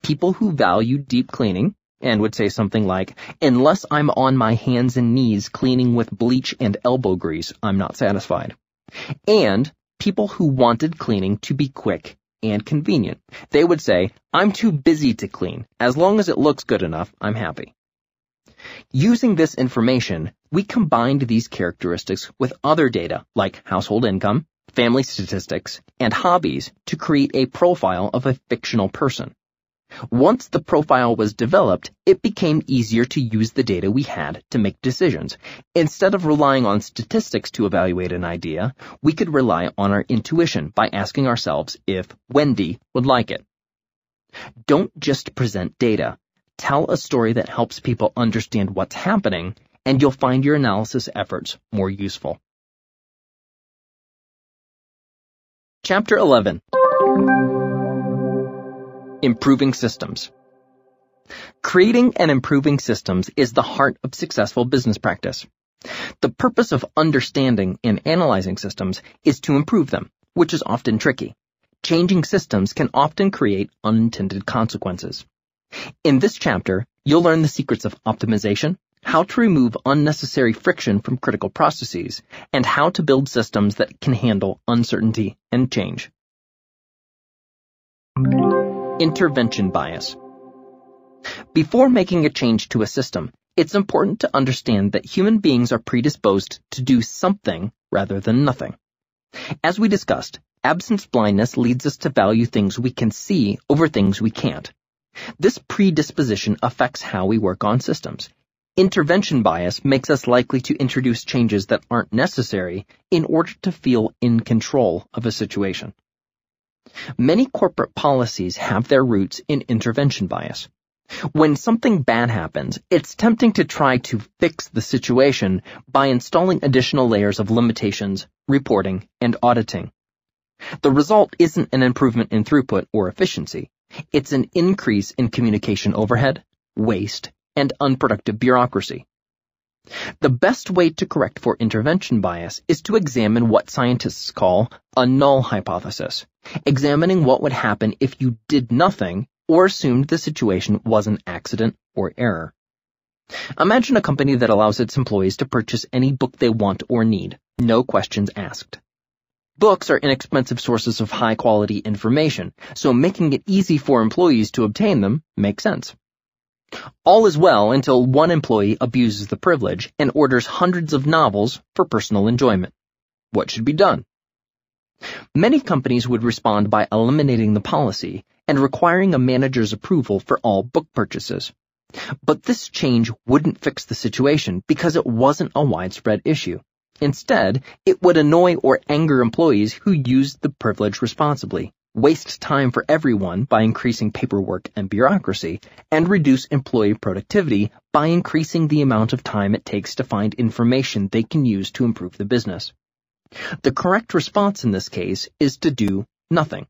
People who value deep cleaning and would say something like, unless I'm on my hands and knees cleaning with bleach and elbow grease, I'm not satisfied. And people who wanted cleaning to be quick and convenient. They would say, I'm too busy to clean. As long as it looks good enough, I'm happy. Using this information, we combined these characteristics with other data like household income, family statistics, and hobbies to create a profile of a fictional person. Once the profile was developed, it became easier to use the data we had to make decisions. Instead of relying on statistics to evaluate an idea, we could rely on our intuition by asking ourselves if Wendy would like it. Don't just present data. Tell a story that helps people understand what's happening, and you'll find your analysis efforts more useful. Chapter 11 Improving systems. Creating and improving systems is the heart of successful business practice. The purpose of understanding and analyzing systems is to improve them, which is often tricky. Changing systems can often create unintended consequences. In this chapter, you'll learn the secrets of optimization, how to remove unnecessary friction from critical processes, and how to build systems that can handle uncertainty and change. Intervention bias. Before making a change to a system, it's important to understand that human beings are predisposed to do something rather than nothing. As we discussed, absence blindness leads us to value things we can see over things we can't. This predisposition affects how we work on systems. Intervention bias makes us likely to introduce changes that aren't necessary in order to feel in control of a situation. Many corporate policies have their roots in intervention bias. When something bad happens, it's tempting to try to fix the situation by installing additional layers of limitations, reporting, and auditing. The result isn't an improvement in throughput or efficiency. It's an increase in communication overhead, waste, and unproductive bureaucracy. The best way to correct for intervention bias is to examine what scientists call a null hypothesis, examining what would happen if you did nothing or assumed the situation was an accident or error. Imagine a company that allows its employees to purchase any book they want or need, no questions asked. Books are inexpensive sources of high quality information, so making it easy for employees to obtain them makes sense. All is well until one employee abuses the privilege and orders hundreds of novels for personal enjoyment. What should be done? Many companies would respond by eliminating the policy and requiring a manager's approval for all book purchases. But this change wouldn't fix the situation because it wasn't a widespread issue. Instead, it would annoy or anger employees who used the privilege responsibly, waste time for everyone by increasing paperwork and bureaucracy, and reduce employee productivity by increasing the amount of time it takes to find information they can use to improve the business. The correct response in this case is to do nothing.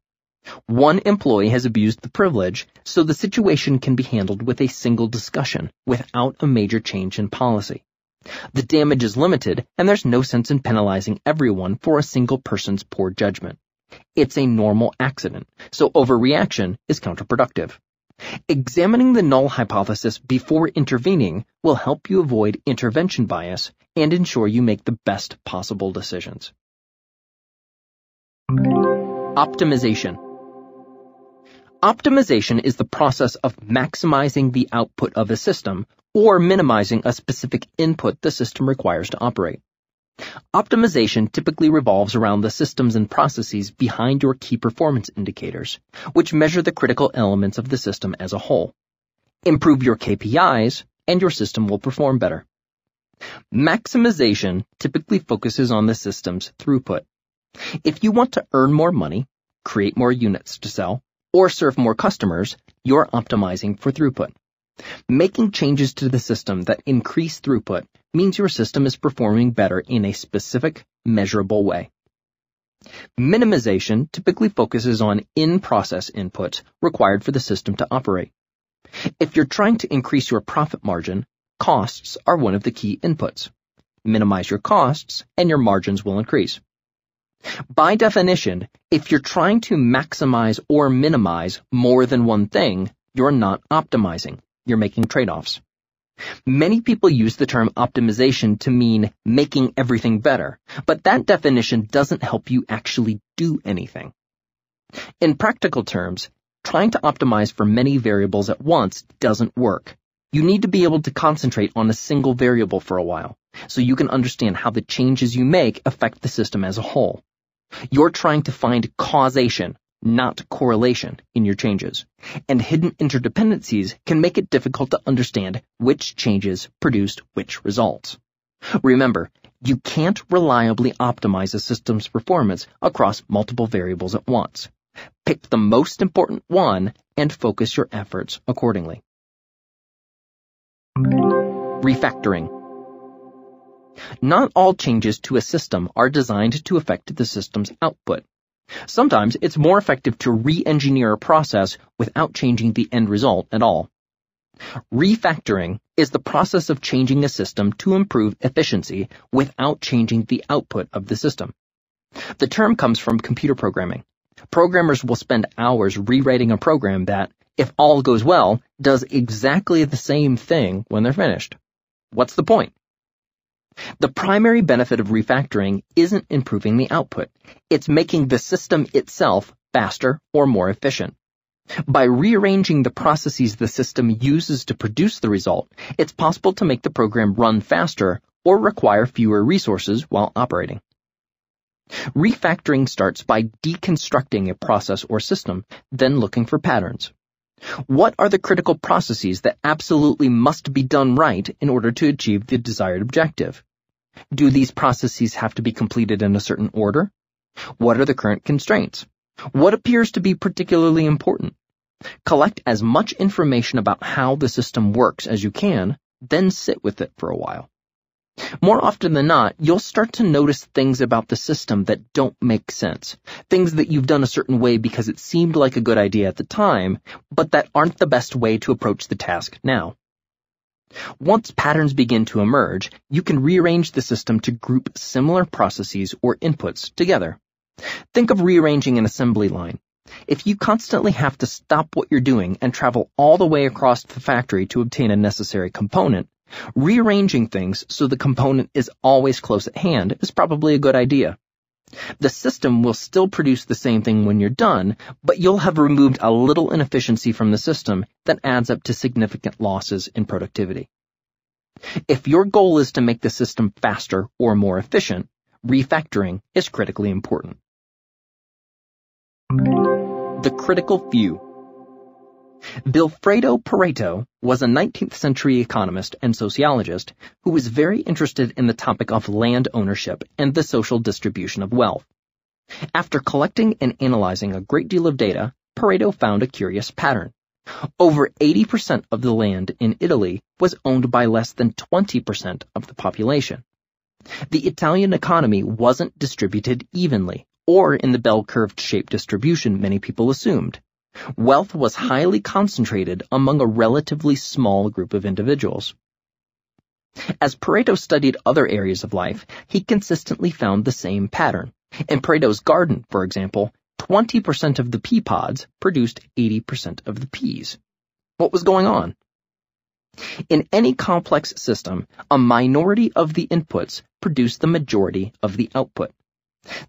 One employee has abused the privilege, so the situation can be handled with a single discussion without a major change in policy. The damage is limited, and there's no sense in penalizing everyone for a single person's poor judgment. It's a normal accident, so overreaction is counterproductive. Examining the null hypothesis before intervening will help you avoid intervention bias and ensure you make the best possible decisions. Optimization. Optimization is the process of maximizing the output of a system or minimizing a specific input the system requires to operate. Optimization typically revolves around the systems and processes behind your key performance indicators, which measure the critical elements of the system as a whole. Improve your KPIs, and your system will perform better. Maximization typically focuses on the system's throughput. If you want to earn more money, create more units to sell, or serve more customers, you're optimizing for throughput. Making changes to the system that increase throughput means your system is performing better in a specific, measurable way. Minimization typically focuses on in-process inputs required for the system to operate. If you're trying to increase your profit margin, costs are one of the key inputs. Minimize your costs and your margins will increase. By definition, if you're trying to maximize or minimize more than one thing, you're not optimizing you're making trade-offs. Many people use the term optimization to mean making everything better, but that definition doesn't help you actually do anything. In practical terms, trying to optimize for many variables at once doesn't work. You need to be able to concentrate on a single variable for a while, so you can understand how the changes you make affect the system as a whole. You're trying to find causation, not correlation in your changes, and hidden interdependencies can make it difficult to understand which changes produced which results. Remember, you can't reliably optimize a system's performance across multiple variables at once. Pick the most important one and focus your efforts accordingly. Refactoring. Not all changes to a system are designed to affect the system's output. Sometimes it's more effective to re-engineer a process without changing the end result at all. Refactoring is the process of changing a system to improve efficiency without changing the output of the system. The term comes from computer programming. Programmers will spend hours rewriting a program that, if all goes well, does exactly the same thing when they're finished. What's the point? The primary benefit of refactoring isn't improving the output. It's making the system itself faster or more efficient. By rearranging the processes the system uses to produce the result, it's possible to make the program run faster or require fewer resources while operating. Refactoring starts by deconstructing a process or system, then looking for patterns. What are the critical processes that absolutely must be done right in order to achieve the desired objective? Do these processes have to be completed in a certain order? What are the current constraints? What appears to be particularly important? Collect as much information about how the system works as you can, then sit with it for a while. More often than not, you'll start to notice things about the system that don't make sense. Things that you've done a certain way because it seemed like a good idea at the time, but that aren't the best way to approach the task now. Once patterns begin to emerge, you can rearrange the system to group similar processes or inputs together. Think of rearranging an assembly line. If you constantly have to stop what you're doing and travel all the way across the factory to obtain a necessary component, rearranging things so the component is always close at hand is probably a good idea. The system will still produce the same thing when you're done, but you'll have removed a little inefficiency from the system that adds up to significant losses in productivity. If your goal is to make the system faster or more efficient, refactoring is critically important. The critical few. Vilfredo Pareto was a 19th century economist and sociologist who was very interested in the topic of land ownership and the social distribution of wealth. After collecting and analyzing a great deal of data, Pareto found a curious pattern. Over 80% of the land in Italy was owned by less than 20% of the population. The Italian economy wasn't distributed evenly, or in the bell-curved shape distribution many people assumed. Wealth was highly concentrated among a relatively small group of individuals. As Pareto studied other areas of life, he consistently found the same pattern. In Pareto's garden, for example, 20% of the pea pods produced 80% of the peas. What was going on? In any complex system, a minority of the inputs produce the majority of the output.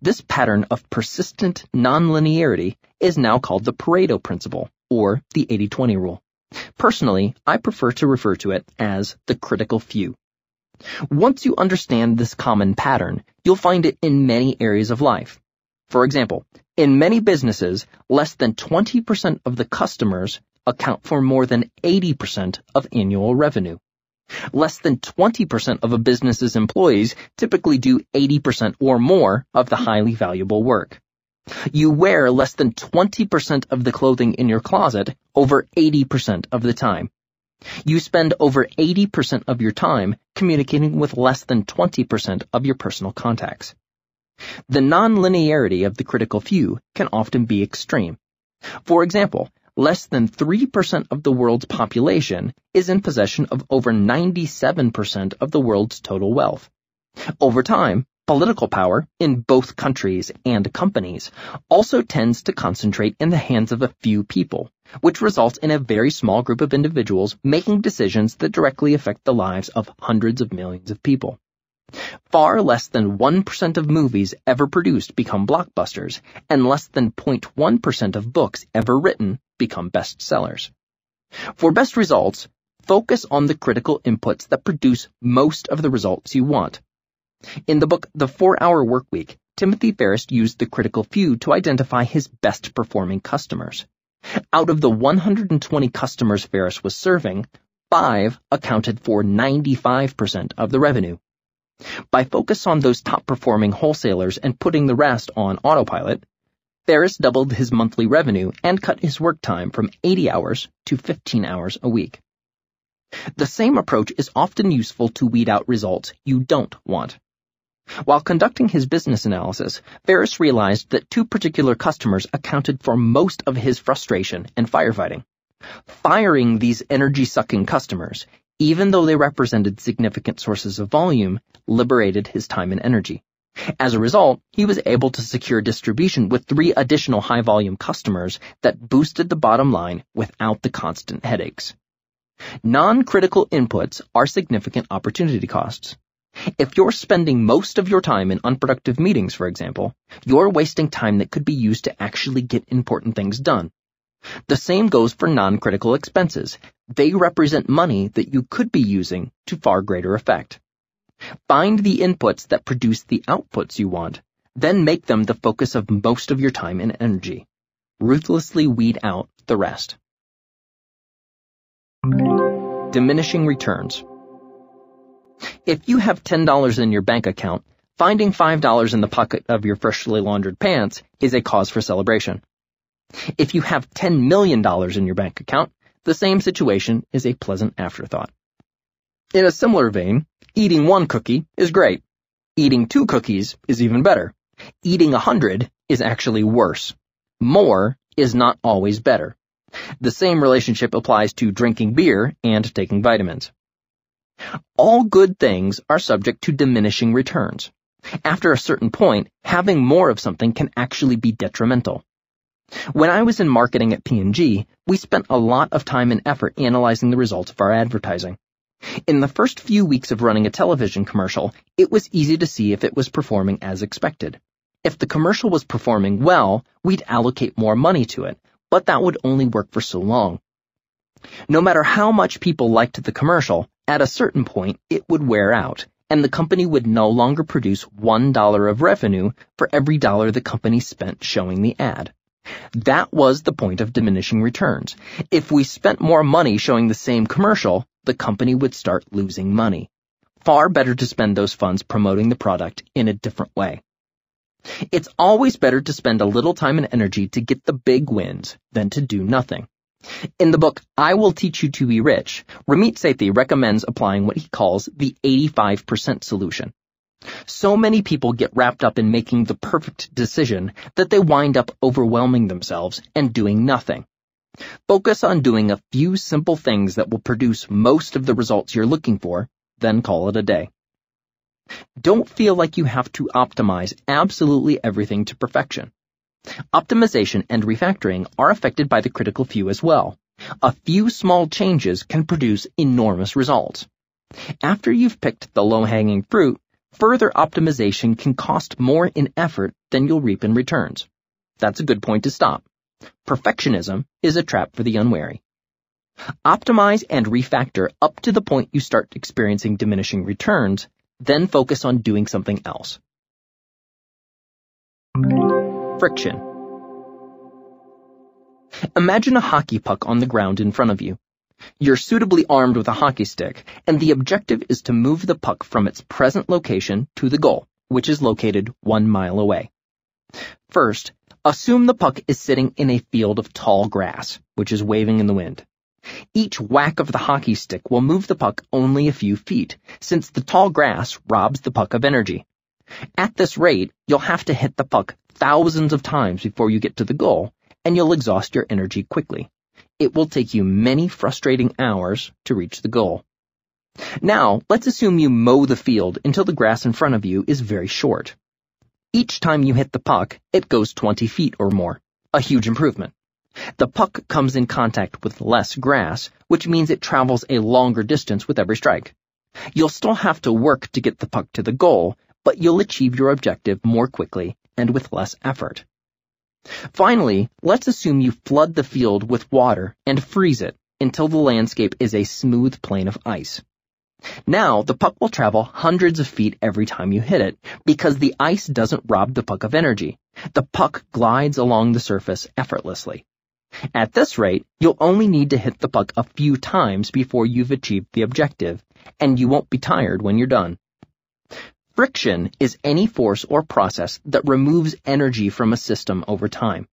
This pattern of persistent nonlinearity is now called the Pareto principle, or the 80-20 rule. Personally, I prefer to refer to it as the critical few. Once you understand this common pattern, you'll find it in many areas of life. For example, in many businesses, less than 20% of the customers account for more than 80% of annual revenue. Less than 20% of a business's employees typically do 80% or more of the highly valuable work. You wear less than 20% of the clothing in your closet over 80% of the time. You spend over 80% of your time communicating with less than 20% of your personal contacts. The nonlinearity of the critical few can often be extreme. For example, less than 3% of the world's population is in possession of over 97% of the world's total wealth. Over time, political power in both countries and companies also tends to concentrate in the hands of a few people, which results in a very small group of individuals making decisions that directly affect the lives of hundreds of millions of people. Far less than 1% of movies ever produced become blockbusters, and less than 0.1% of books ever written become bestsellers. For best results, focus on the critical inputs that produce most of the results you want. In the book The 4-Hour Workweek, Timothy Ferriss used the critical few to identify his best performing customers. Out of the 120 customers Ferriss was serving, five accounted for 95% of the revenue. By focus on those top performing wholesalers and putting the rest on autopilot, Ferriss doubled his monthly revenue and cut his work time from 80 hours to 15 hours a week. The same approach is often useful to weed out results you don't want. While conducting his business analysis, Ferriss realized that two particular customers accounted for most of his frustration and firefighting. Firing these energy-sucking customers, even though they represented significant sources of volume, liberated his time and energy. As a result, he was able to secure distribution with three additional high-volume customers that boosted the bottom line without the constant headaches. Non-critical inputs are significant opportunity costs. If you're spending most of your time in unproductive meetings, for example, you're wasting time that could be used to actually get important things done. The same goes for non-critical expenses. They represent money that you could be using to far greater effect. Find the inputs that produce the outputs you want, then make them the focus of most of your time and energy. Ruthlessly weed out the rest. Diminishing returns. If you have $10 in your bank account, finding $5 in the pocket of your freshly laundered pants is a cause for celebration. If you have $10 million in your bank account, the same situation is a pleasant afterthought. In a similar vein, eating one cookie is great. Eating two cookies is even better. Eating a hundred is actually worse. More is not always better. The same relationship applies to drinking beer and taking vitamins. All good things are subject to diminishing returns. After a certain point, having more of something can actually be detrimental. When I was in marketing at P&G, we spent a lot of time and effort analyzing the results of our advertising. In the first few weeks of running a television commercial, it was easy to see if it was performing as expected. If the commercial was performing well, we'd allocate more money to it, but that would only work for so long. No matter how much people liked the commercial, at a certain point, it would wear out, and the company would no longer produce $1 of revenue for every dollar the company spent showing the ad. That was the point of diminishing returns. If we spent more money showing the same commercial, the company would start losing money. Far better to spend those funds promoting the product in a different way. It's always better to spend a little time and energy to get the big wins than to do nothing. In the book, I Will Teach You to Be Rich, Ramit Sethi recommends applying what he calls the 85% solution. So many people get wrapped up in making the perfect decision that they wind up overwhelming themselves and doing nothing. Focus on doing a few simple things that will produce most of the results you're looking for, then call it a day. Don't feel like you have to optimize absolutely everything to perfection. Optimization and refactoring are affected by the critical few as well. A few small changes can produce enormous results. After you've picked the low-hanging fruit, further optimization can cost more in effort than you'll reap in returns. That's a good point to stop. Perfectionism is a trap for the unwary. Optimize and refactor up to the point you start experiencing diminishing returns, then focus on doing something else. Friction. Imagine a hockey puck on the ground in front of you. You're suitably armed with a hockey stick, and the objective is to move the puck from its present location to the goal, which is located one mile away. First, assume the puck is sitting in a field of tall grass, which is waving in the wind. Each whack of the hockey stick will move the puck only a few feet, since the tall grass robs the puck of energy. At this rate, you'll have to hit the puck thousands of times before you get to the goal, and you'll exhaust your energy quickly. It will take you many frustrating hours to reach the goal. Now, let's assume you mow the field until the grass in front of you is very short. Each time you hit the puck, it goes 20 feet or more. A huge improvement. The puck comes in contact with less grass, which means it travels a longer distance with every strike. You'll still have to work to get the puck to the goal, but you'll achieve your objective more quickly and with less effort. Finally, let's assume you flood the field with water and freeze it until the landscape is a smooth plane of ice. Now, the puck will travel hundreds of feet every time you hit it because the ice doesn't rob the puck of energy. The puck glides along the surface effortlessly. At this rate, you'll only need to hit the puck a few times before you've achieved the objective, and you won't be tired when you're done. Friction is any force or process that removes energy from a system over time.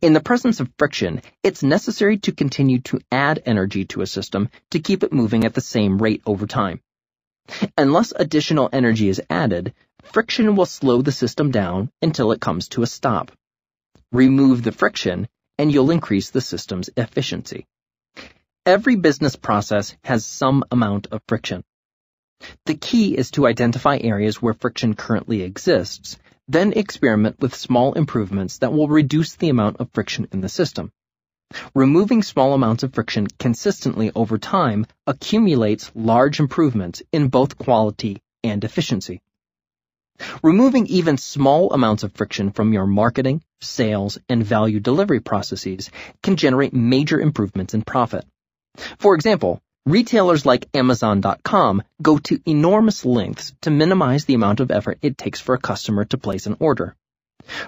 In the presence of friction, it's necessary to continue to add energy to a system to keep it moving at the same rate over time. Unless additional energy is added, friction will slow the system down until it comes to a stop. Remove the friction and you'll increase the system's efficiency. Every business process has some amount of friction. The key is to identify areas where friction currently exists, then experiment with small improvements that will reduce the amount of friction in the system. Removing small amounts of friction consistently over time accumulates large improvements in both quality and efficiency. Removing even small amounts of friction from your marketing, sales, and value delivery processes can generate major improvements in profit. For example, retailers like Amazon.com go to enormous lengths to minimize the amount of effort it takes for a customer to place an order.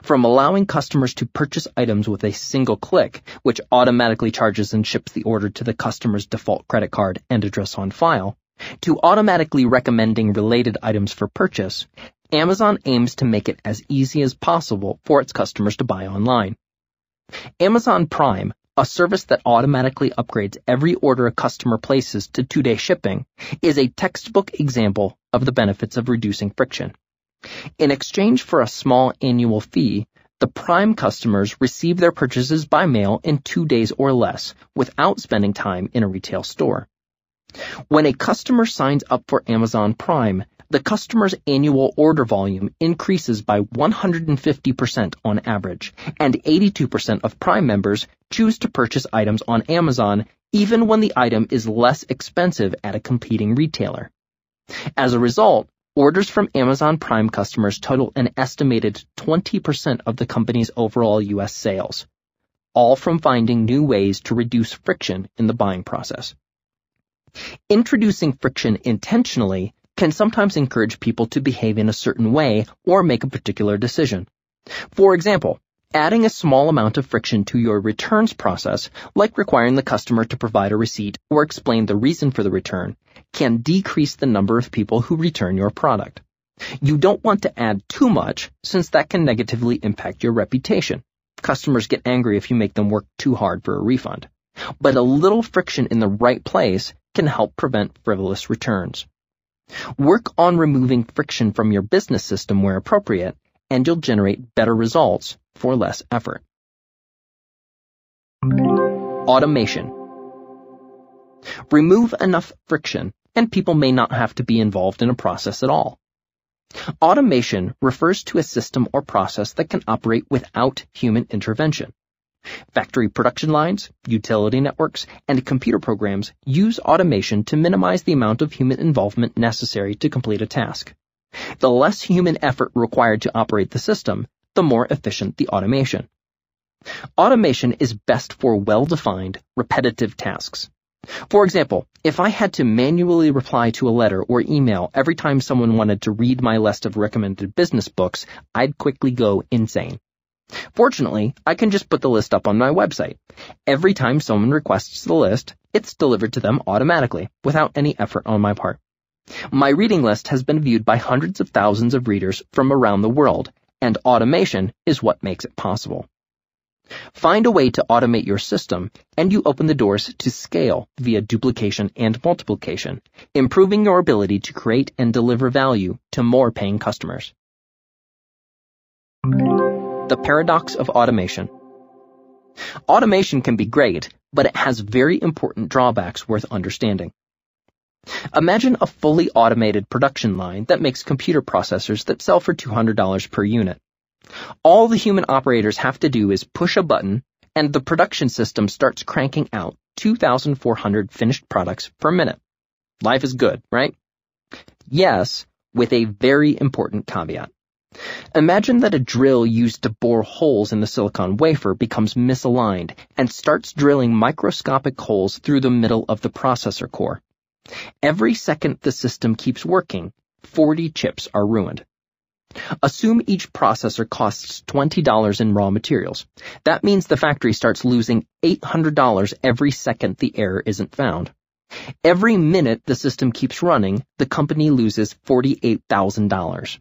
From allowing customers to purchase items with a single click, which automatically charges and ships the order to the customer's default credit card and address on file, to automatically recommending related items for purchase, Amazon aims to make it as easy as possible for its customers to buy online. Amazon Prime, a service that automatically upgrades every order a customer places to two-day shipping, is a textbook example of the benefits of reducing friction. In exchange for a small annual fee, the Prime customers receive their purchases by mail in two days or less without spending time in a retail store. When a customer signs up for Amazon Prime, the customer's annual order volume increases by 150% on average, and 82% of Prime members choose to purchase items on Amazon even when the item is less expensive at a competing retailer. As a result, orders from Amazon Prime customers total an estimated 20% of the company's overall U.S. sales, all from finding new ways to reduce friction in the buying process. Introducing friction intentionally can sometimes encourage people to behave in a certain way or make a particular decision. For example, adding a small amount of friction to your returns process, like requiring the customer to provide a receipt or explain the reason for the return, can decrease the number of people who return your product. You don't want to add too much since that can negatively impact your reputation. Customers get angry if you make them work too hard for a refund. But a little friction in the right place can help prevent frivolous returns. Work on removing friction from your business system where appropriate, and you'll generate better results for less effort. Automation. Remove enough friction and people may not have to be involved in a process at all. Automation refers to a system or process that can operate without human intervention. Factory production lines, utility networks, and computer programs use automation to minimize the amount of human involvement necessary to complete a task. The less human effort required to operate the system, the more efficient the automation. Automation is best for well-defined, repetitive tasks. For example, if I had to manually reply to a letter or email every time someone wanted to read my list of recommended business books, I'd quickly go insane. Fortunately, I can just put the list up on my website. Every time someone requests the list, it's delivered to them automatically, without any effort on my part. My reading list has been viewed by hundreds of thousands of readers from around the world, and automation is what makes it possible. Find a way to automate your system, and you open the doors to scale via duplication and multiplication, improving your ability to create and deliver value to more paying customers. The paradox of automation. Automation can be great, but it has very important drawbacks worth understanding. Imagine a fully automated production line that makes computer processors that sell for $200 per unit. All the human operators have to do is push a button, and the production system starts cranking out 2,400 finished products per minute. Life is good, right? Yes, with a very important caveat. Imagine that a drill used to bore holes in the silicon wafer becomes misaligned and starts drilling microscopic holes through the middle of the processor core. Every second the system keeps working, 40 chips are ruined. Assume each processor costs $20 in raw materials. That means the factory starts losing $800 every second the error isn't found. Every minute the system keeps running, the company loses $48,000.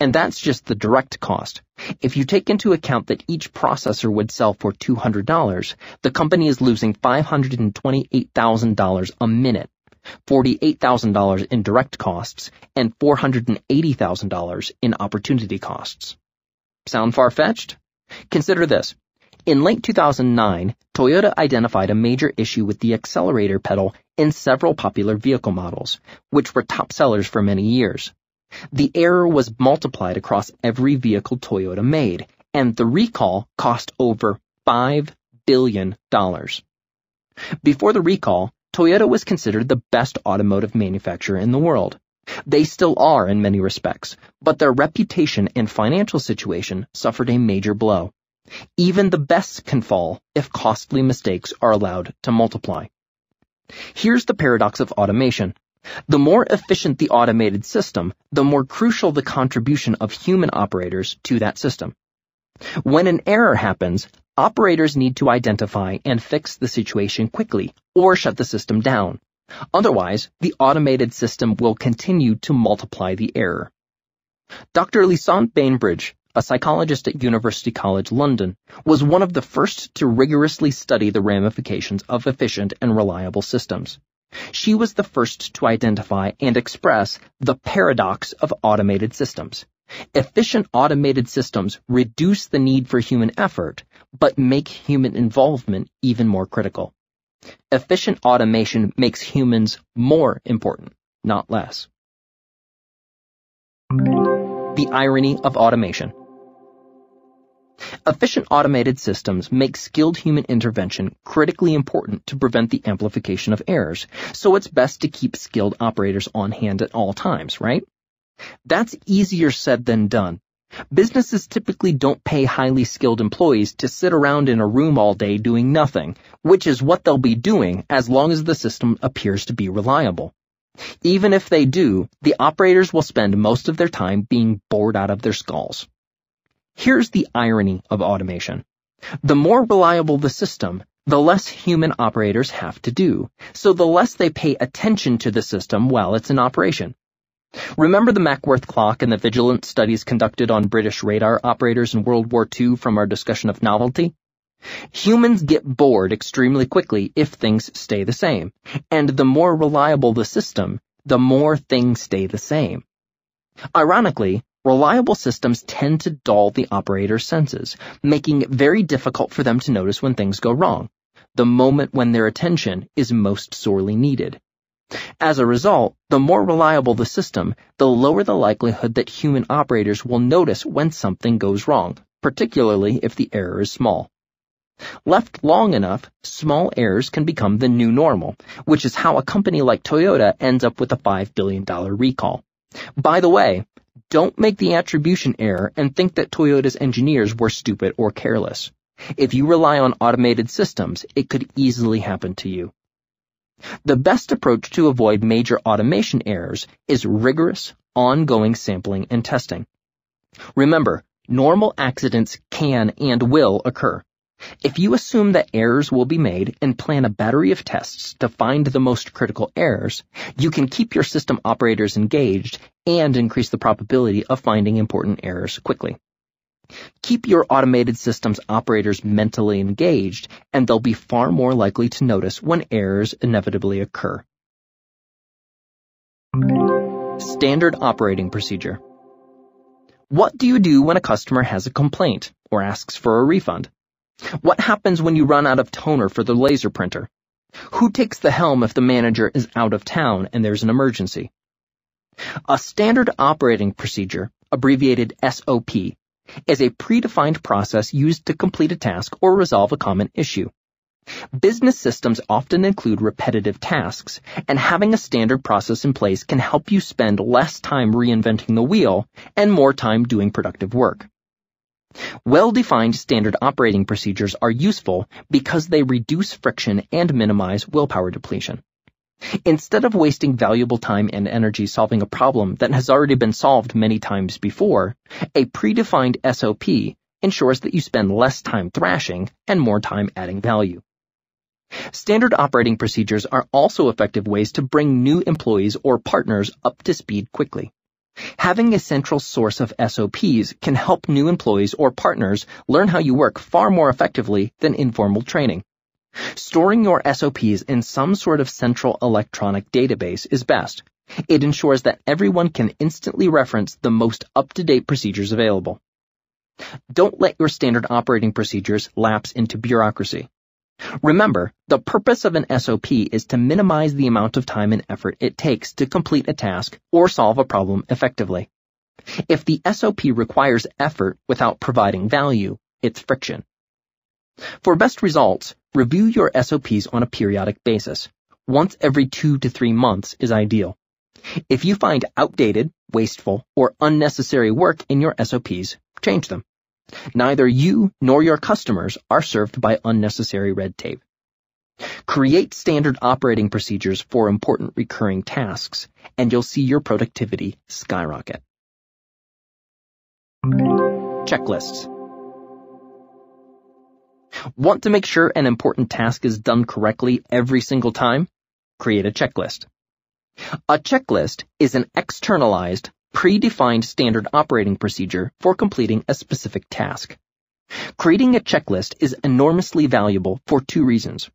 And that's just the direct cost. If you take into account that each processor would sell for $200, the company is losing $528,000 a minute. $48,000 in direct costs, and $480,000 in opportunity costs. Sound far-fetched? Consider this. In late 2009, Toyota identified a major issue with the accelerator pedal in several popular vehicle models, which were top sellers for many years. The error was multiplied across every vehicle Toyota made, and the recall cost over $5 billion. Before the recall, Toyota was considered the best automotive manufacturer in the world. They still are in many respects, but their reputation and financial situation suffered a major blow. Even the best can fall if costly mistakes are allowed to multiply. Here's the paradox of automation. The more efficient the automated system, the more crucial the contribution of human operators to that system. When an error happens, operators need to identify and fix the situation quickly or shut the system down. Otherwise, the automated system will continue to multiply the error. Dr. Lisanne Bainbridge, a psychologist at University College London, was one of the first to rigorously study the ramifications of efficient and reliable systems. She was the first to identify and express the paradox of automated systems. Efficient automated systems reduce the need for human effort, but make human involvement even more critical. Efficient automation makes humans more important, not less. The irony of automation. Efficient automated systems make skilled human intervention critically important to prevent the amplification of errors, so it's best to keep skilled operators on hand at all times, right? That's easier said than done. Businesses typically don't pay highly skilled employees to sit around in a room all day doing nothing, which is what they'll be doing as long as the system appears to be reliable. Even if they do, the operators will spend most of their time being bored out of their skulls. Here's the irony of automation. The more reliable the system, the less human operators have to do, so the less they pay attention to the system while it's in operation. Remember the Mackworth clock and the vigilance studies conducted on British radar operators in World War II from our discussion of novelty? Humans get bored extremely quickly if things stay the same, and the more reliable the system, the more things stay the same. Ironically, reliable systems tend to dull the operator's senses, making it very difficult for them to notice when things go wrong, the moment when their attention is most sorely needed. As a result, the more reliable the system, the lower the likelihood that human operators will notice when something goes wrong, particularly if the error is small. Left long enough, small errors can become the new normal, which is how a company like Toyota ends up with a $5 billion recall. By the way, don't make the attribution error and think that Toyota's engineers were stupid or careless. If you rely on automated systems, it could easily happen to you. The best approach to avoid major automation errors is rigorous, ongoing sampling and testing. Remember, normal accidents can and will occur. If you assume that errors will be made and plan a battery of tests to find the most critical errors, you can keep your system operators engaged and increase the probability of finding important errors quickly. Keep your automated systems operators mentally engaged, and they'll be far more likely to notice when errors inevitably occur. Standard Operating Procedure What do you do when a customer has a complaint or asks for a refund? What happens when you run out of toner for the laser printer? Who takes the helm if the manager is out of town and there's an emergency? A standard operating procedure, abbreviated SOP, is a predefined process used to complete a task or resolve a common issue. Business systems often include repetitive tasks, and having a standard process in place can help you spend less time reinventing the wheel and more time doing productive work. Well-defined standard operating procedures are useful because they reduce friction and minimize willpower depletion. Instead of wasting valuable time and energy solving a problem that has already been solved many times before, a predefined SOP ensures that you spend less time thrashing and more time adding value. Standard operating procedures are also effective ways to bring new employees or partners up to speed quickly. Having a central source of SOPs can help new employees or partners learn how you work far more effectively than informal training. Storing your SOPs in some sort of central electronic database is best. It ensures that everyone can instantly reference the most up-to-date procedures available. Don't let your standard operating procedures lapse into bureaucracy. Remember, the purpose of an SOP is to minimize the amount of time and effort it takes to complete a task or solve a problem effectively. If the SOP requires effort without providing value, it's friction. For best results, review your SOPs on a periodic basis. Once every two to three months is ideal. If you find outdated, wasteful, or unnecessary work in your SOPs, change them. Neither you nor your customers are served by unnecessary red tape. Create standard operating procedures for important recurring tasks, and you'll see your productivity skyrocket. Checklists. Want to make sure an important task is done correctly every single time? Create a checklist. A checklist is an externalized, predefined standard operating procedure for completing a specific task. Creating a checklist is enormously valuable for two reasons.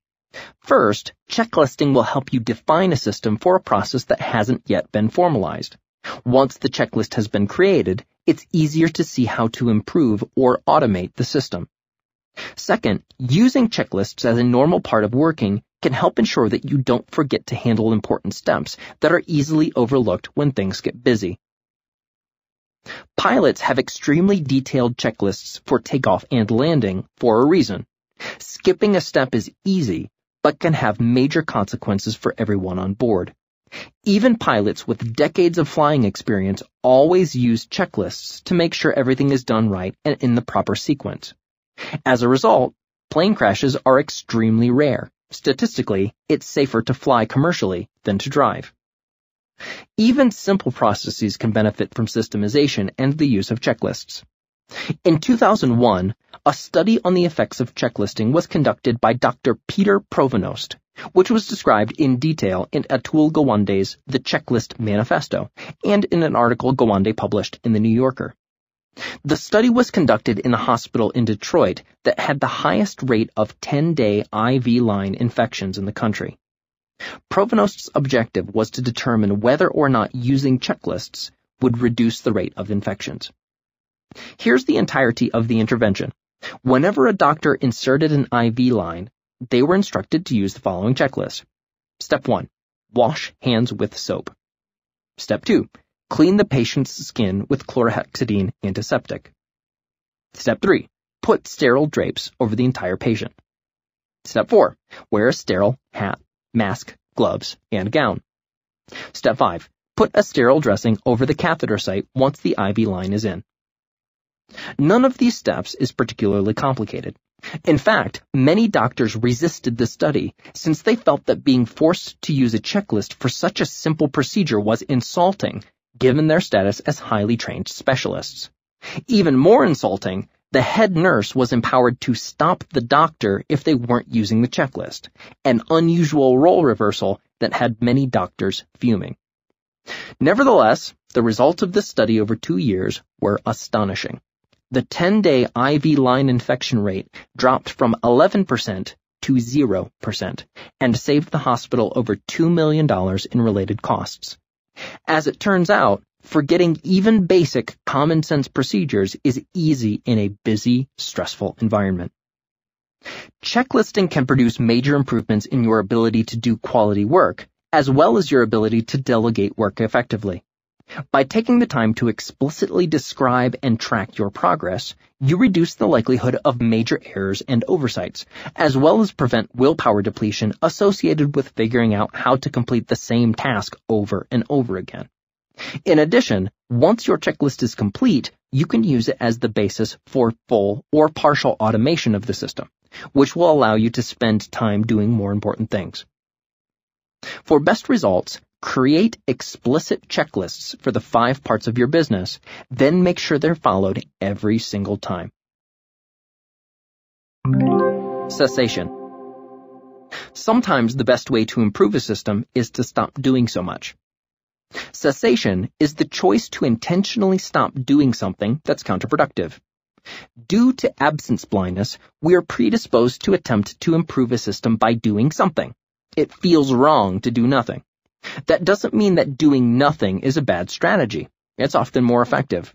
First, checklisting will help you define a system for a process that hasn't yet been formalized. Once the checklist has been created, it's easier to see how to improve or automate the system. Second, using checklists as a normal part of working can help ensure that you don't forget to handle important steps that are easily overlooked when things get busy. Pilots have extremely detailed checklists for takeoff and landing for a reason. Skipping a step is easy, but can have major consequences for everyone on board. Even pilots with decades of flying experience always use checklists to make sure everything is done right and in the proper sequence. As a result, plane crashes are extremely rare. Statistically, it's safer to fly commercially than to drive. Even simple processes can benefit from systemization and the use of checklists. In 2001, a study on the effects of checklisting was conducted by Dr. Peter Pronovost, which was described in detail in Atul Gawande's The Checklist Manifesto and in an article Gawande published in The New Yorker. The study was conducted in a hospital in Detroit that had the highest rate of 10-day IV line infections in the country. Pronovost's objective was to determine whether or not using checklists would reduce the rate of infections. Here's the entirety of the intervention. Whenever a doctor inserted an IV line, they were instructed to use the following checklist. Step 1. wash hands with soap. Step 2. Clean the patient's skin with chlorhexidine antiseptic. Step 3. Put sterile drapes over the entire patient. Step 4. Wear a sterile hat, mask, gloves, and gown. Step 5. Put a sterile dressing over the catheter site once the IV line is in. None of these steps is particularly complicated. In fact, many doctors resisted the study since they felt that being forced to use a checklist for such a simple procedure was insulting, given their status as highly trained specialists. Even more insulting, the head nurse was empowered to stop the doctor if they weren't using the checklist, an unusual role reversal that had many doctors fuming. Nevertheless, the results of this study over two years were astonishing the 10-day IV line infection rate dropped from 11% to 0% and saved the hospital over $2 million in related costs. As it turns out, forgetting even basic common sense procedures is easy in a busy, stressful environment. Checklisting can produce major improvements in your ability to do quality work, as well as your ability to delegate work effectively. By taking the time to explicitly describe and track your progress, you reduce the likelihood of major errors and oversights, as well as prevent willpower depletion associated with figuring out how to complete the same task over and over again. In addition, once your checklist is complete, you can use it as the basis for full or partial automation of the system, which will allow you to spend time doing more important things. For best results, Create explicit checklists for the five parts of your business, then make sure they're followed every single time. Cessation. Sometimes the best way to improve a system is to stop doing so much. Cessation is the choice to intentionally stop doing something that's counterproductive. Due to absence blindness, we are predisposed to attempt to improve a system by doing something. It feels wrong to do nothing. That doesn't mean that doing nothing is a bad strategy. It's often more effective.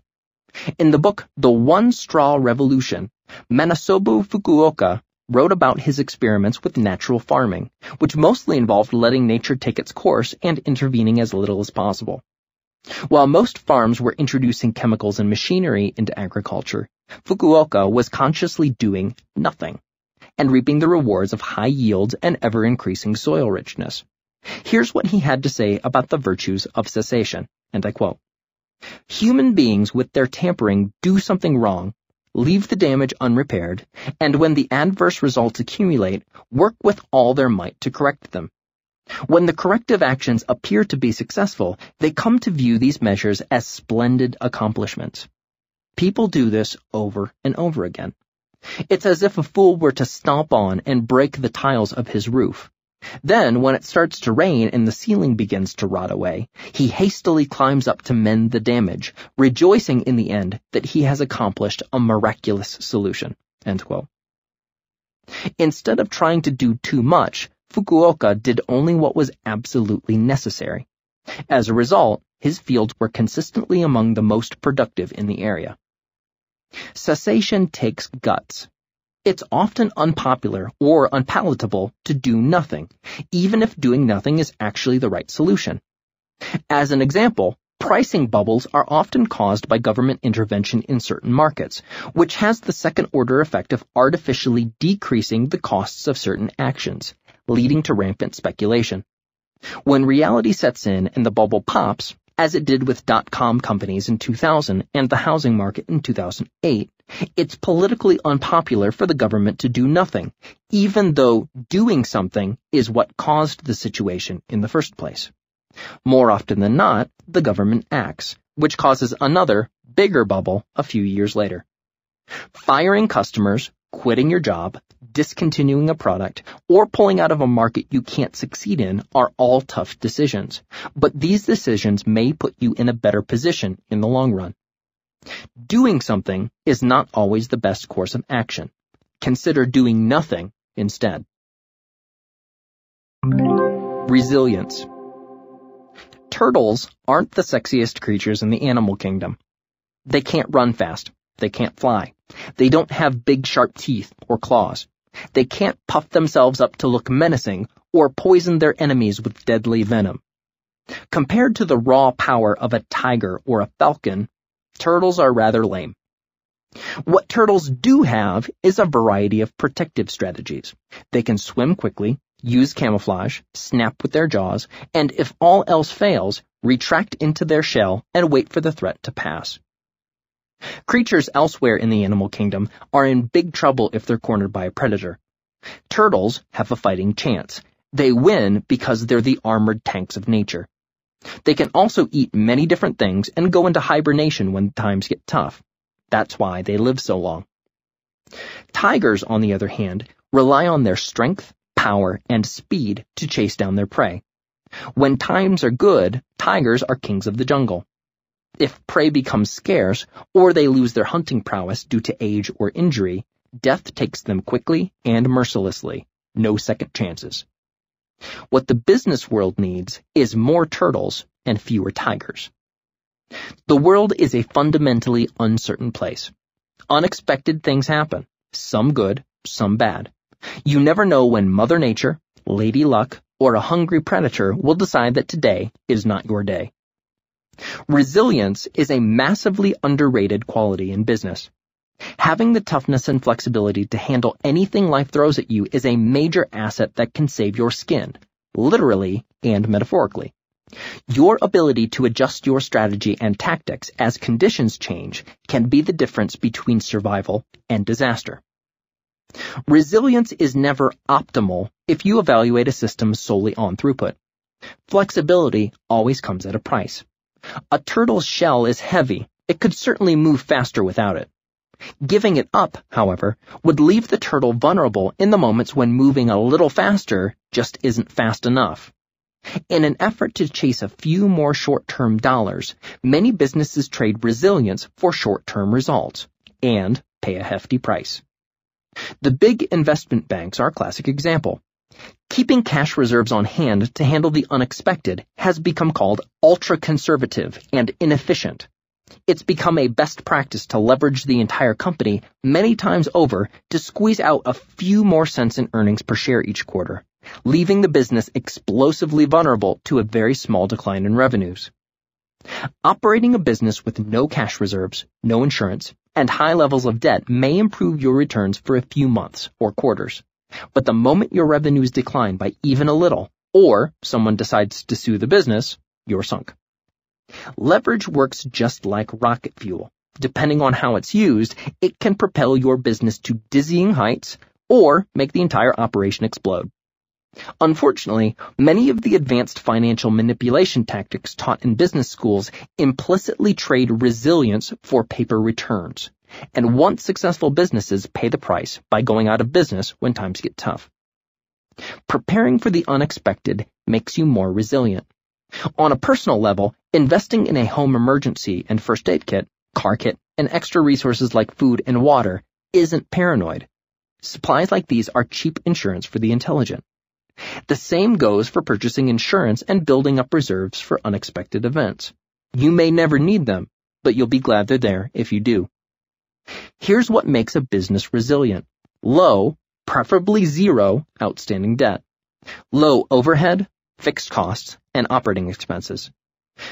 In the book The One Straw Revolution, Masanobu Fukuoka wrote about his experiments with natural farming, which mostly involved letting nature take its course and intervening as little as possible. While most farms were introducing chemicals and machinery into agriculture, Fukuoka was consciously doing nothing and reaping the rewards of high yields and ever increasing soil richness. Here's what he had to say about the virtues of cessation, and I quote, Human beings with their tampering do something wrong, leave the damage unrepaired, and when the adverse results accumulate, work with all their might to correct them. When the corrective actions appear to be successful, they come to view these measures as splendid accomplishments. People do this over and over again. It's as if a fool were to stomp on and break the tiles of his roof. Then, when it starts to rain and the ceiling begins to rot away, he hastily climbs up to mend the damage, rejoicing in the end that he has accomplished a miraculous solution. Instead of trying to do too much, Fukuoka did only what was absolutely necessary. As a result, his fields were consistently among the most productive in the area. Cessation takes guts. It's often unpopular or unpalatable to do nothing, even if doing nothing is actually the right solution. As an example, pricing bubbles are often caused by government intervention in certain markets, which has the second order effect of artificially decreasing the costs of certain actions, leading to rampant speculation. When reality sets in and the bubble pops, as it did with dot-com companies in 2000 and the housing market in 2008, it's politically unpopular for the government to do nothing, even though doing something is what caused the situation in the first place. More often than not, the government acts, which causes another, bigger bubble a few years later. Firing customers, quitting your job, discontinuing a product, or pulling out of a market you can't succeed in are all tough decisions. But these decisions may put you in a better position in the long run. Doing something is not always the best course of action. Consider doing nothing instead. Resilience. Turtles aren't the sexiest creatures in the animal kingdom. They can't run fast. They can't fly. They don't have big sharp teeth or claws. They can't puff themselves up to look menacing or poison their enemies with deadly venom. Compared to the raw power of a tiger or a falcon, turtles are rather lame. What turtles do have is a variety of protective strategies. They can swim quickly, use camouflage, snap with their jaws, and if all else fails, retract into their shell and wait for the threat to pass. Creatures elsewhere in the animal kingdom are in big trouble if they're cornered by a predator. Turtles have a fighting chance. They win because they're the armored tanks of nature. They can also eat many different things and go into hibernation when times get tough. That's why they live so long. Tigers, on the other hand, rely on their strength, power, and speed to chase down their prey. When times are good, tigers are kings of the jungle. If prey becomes scarce, or they lose their hunting prowess due to age or injury, death takes them quickly and mercilessly. No second chances. What the business world needs is more turtles and fewer tigers. The world is a fundamentally uncertain place. Unexpected things happen, some good, some bad. You never know when Mother Nature, Lady Luck, or a hungry predator will decide that today is not your day. Resilience is a massively underrated quality in business. Having the toughness and flexibility to handle anything life throws at you is a major asset that can save your skin, literally and metaphorically. Your ability to adjust your strategy and tactics as conditions change can be the difference between survival and disaster. Resilience is never optimal if you evaluate a system solely on throughput. Flexibility always comes at a price. A turtle's shell is heavy. It could certainly move faster without it. Giving it up, however, would leave the turtle vulnerable in the moments when moving a little faster just isn't fast enough. In an effort to chase a few more short-term dollars, many businesses trade resilience for short-term results and pay a hefty price. The big investment banks are a classic example. Keeping cash reserves on hand to handle the unexpected has become called ultra-conservative and inefficient. It's become a best practice to leverage the entire company many times over to squeeze out a few more cents in earnings per share each quarter leaving the business explosively vulnerable to a very small decline in revenues. Operating a business with no cash reserves, no insurance, and high levels of debt may improve your returns for a few months or quarters. But the moment your revenues decline by even a little, or someone decides to sue the business, you're sunk. Leverage works just like rocket fuel. Depending on how it's used, it can propel your business to dizzying heights or make the entire operation explode. Unfortunately, many of the advanced financial manipulation tactics taught in business schools implicitly trade resilience for paper returns, and once successful businesses pay the price by going out of business when times get tough. Preparing for the unexpected makes you more resilient. On a personal level, investing in a home emergency and first aid kit, car kit, and extra resources like food and water isn't paranoid. Supplies like these are cheap insurance for the intelligent. The same goes for purchasing insurance and building up reserves for unexpected events. You may never need them, but you'll be glad they're there if you do. Here's what makes a business resilient. Low, preferably zero, outstanding debt. Low overhead, fixed costs, and operating expenses.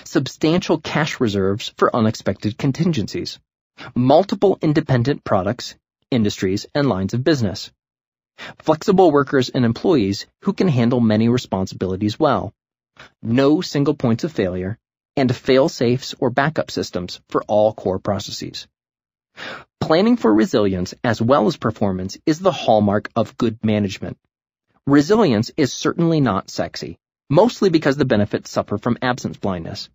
Substantial cash reserves for unexpected contingencies. Multiple independent products, industries, and lines of business Flexible workers and employees who can handle many responsibilities well. No single points of failure, and fail-safes or backup systems for all core processes. Planning for resilience as well as performance is the hallmark of good management. Resilience is certainly not sexy, mostly because the benefits suffer from absence blindness.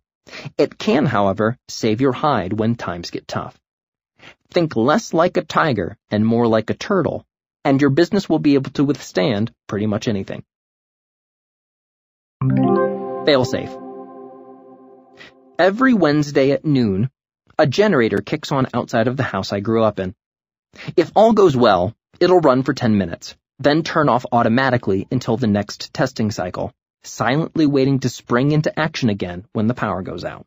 It can, however, save your hide when times get tough. Think less like a tiger and more like a turtle and your business will be able to withstand pretty much anything. Failsafe. Every Wednesday at noon, a generator kicks on outside of the house I grew up in. If all goes well, it'll run for 10 minutes, then turn off automatically until the next testing cycle, silently waiting to spring into action again when the power goes out.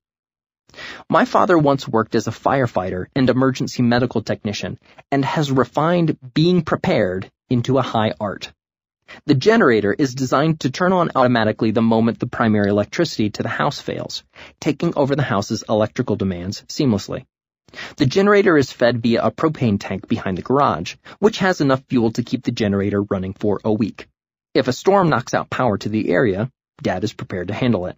My father once worked as a firefighter and emergency medical technician and has refined being prepared into a high art. The generator is designed to turn on automatically the moment the primary electricity to the house fails, taking over the house's electrical demands seamlessly. The generator is fed via a propane tank behind the garage, which has enough fuel to keep the generator running for a week. If a storm knocks out power to the area, Dad is prepared to handle it.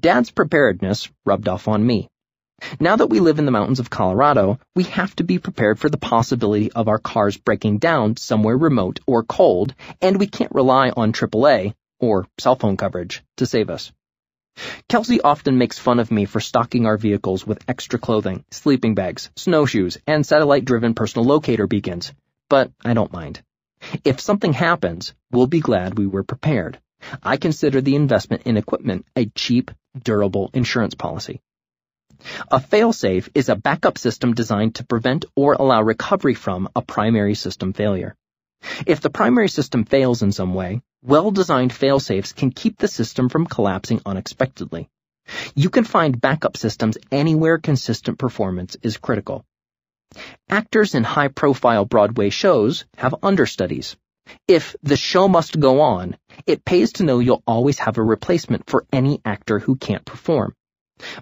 Dad's preparedness rubbed off on me. Now that we live in the mountains of Colorado, we have to be prepared for the possibility of our cars breaking down somewhere remote or cold, and we can't rely on AAA, or cell phone coverage, to save us. Kelsey often makes fun of me for stocking our vehicles with extra clothing, sleeping bags, snowshoes, and satellite-driven personal locator beacons, but I don't mind. If something happens, we'll be glad we were prepared. I consider the investment in equipment a cheap, durable insurance policy. A failsafe is a backup system designed to prevent or allow recovery from a primary system failure. If the primary system fails in some way, well-designed failsafes can keep the system from collapsing unexpectedly. You can find backup systems anywhere consistent performance is critical. Actors in high-profile Broadway shows have understudies. If the show must go on, it pays to know you'll always have a replacement for any actor who can't perform.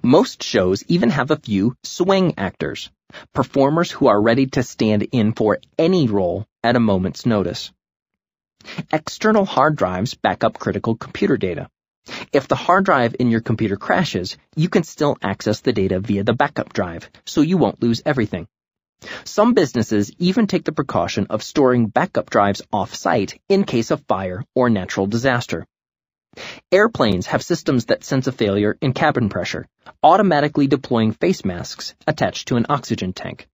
Most shows even have a few swing actors, performers who are ready to stand in for any role at a moment's notice. External hard drives back up critical computer data. If the hard drive in your computer crashes, you can still access the data via the backup drive, so you won't lose everything. Some businesses even take the precaution of storing backup drives off-site in case of fire or natural disaster. Airplanes have systems that sense a failure in cabin pressure, automatically deploying face masks attached to an oxygen tank.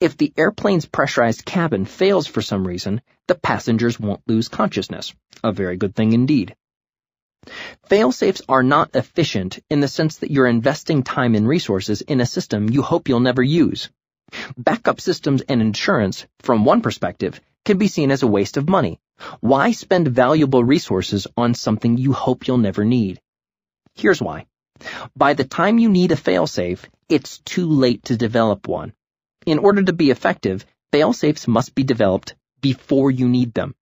If the airplane's pressurized cabin fails for some reason, the passengers won't lose consciousness. A very good thing indeed. Failsafes are not efficient in the sense that you're investing time and resources in a system you hope you'll never use. Backup systems and insurance, from one perspective, can be seen as a waste of money. Why spend valuable resources on something you hope you'll never need? Here's why. By the time you need a failsafe, it's too late to develop one. In order to be effective, failsafes must be developed before you need them.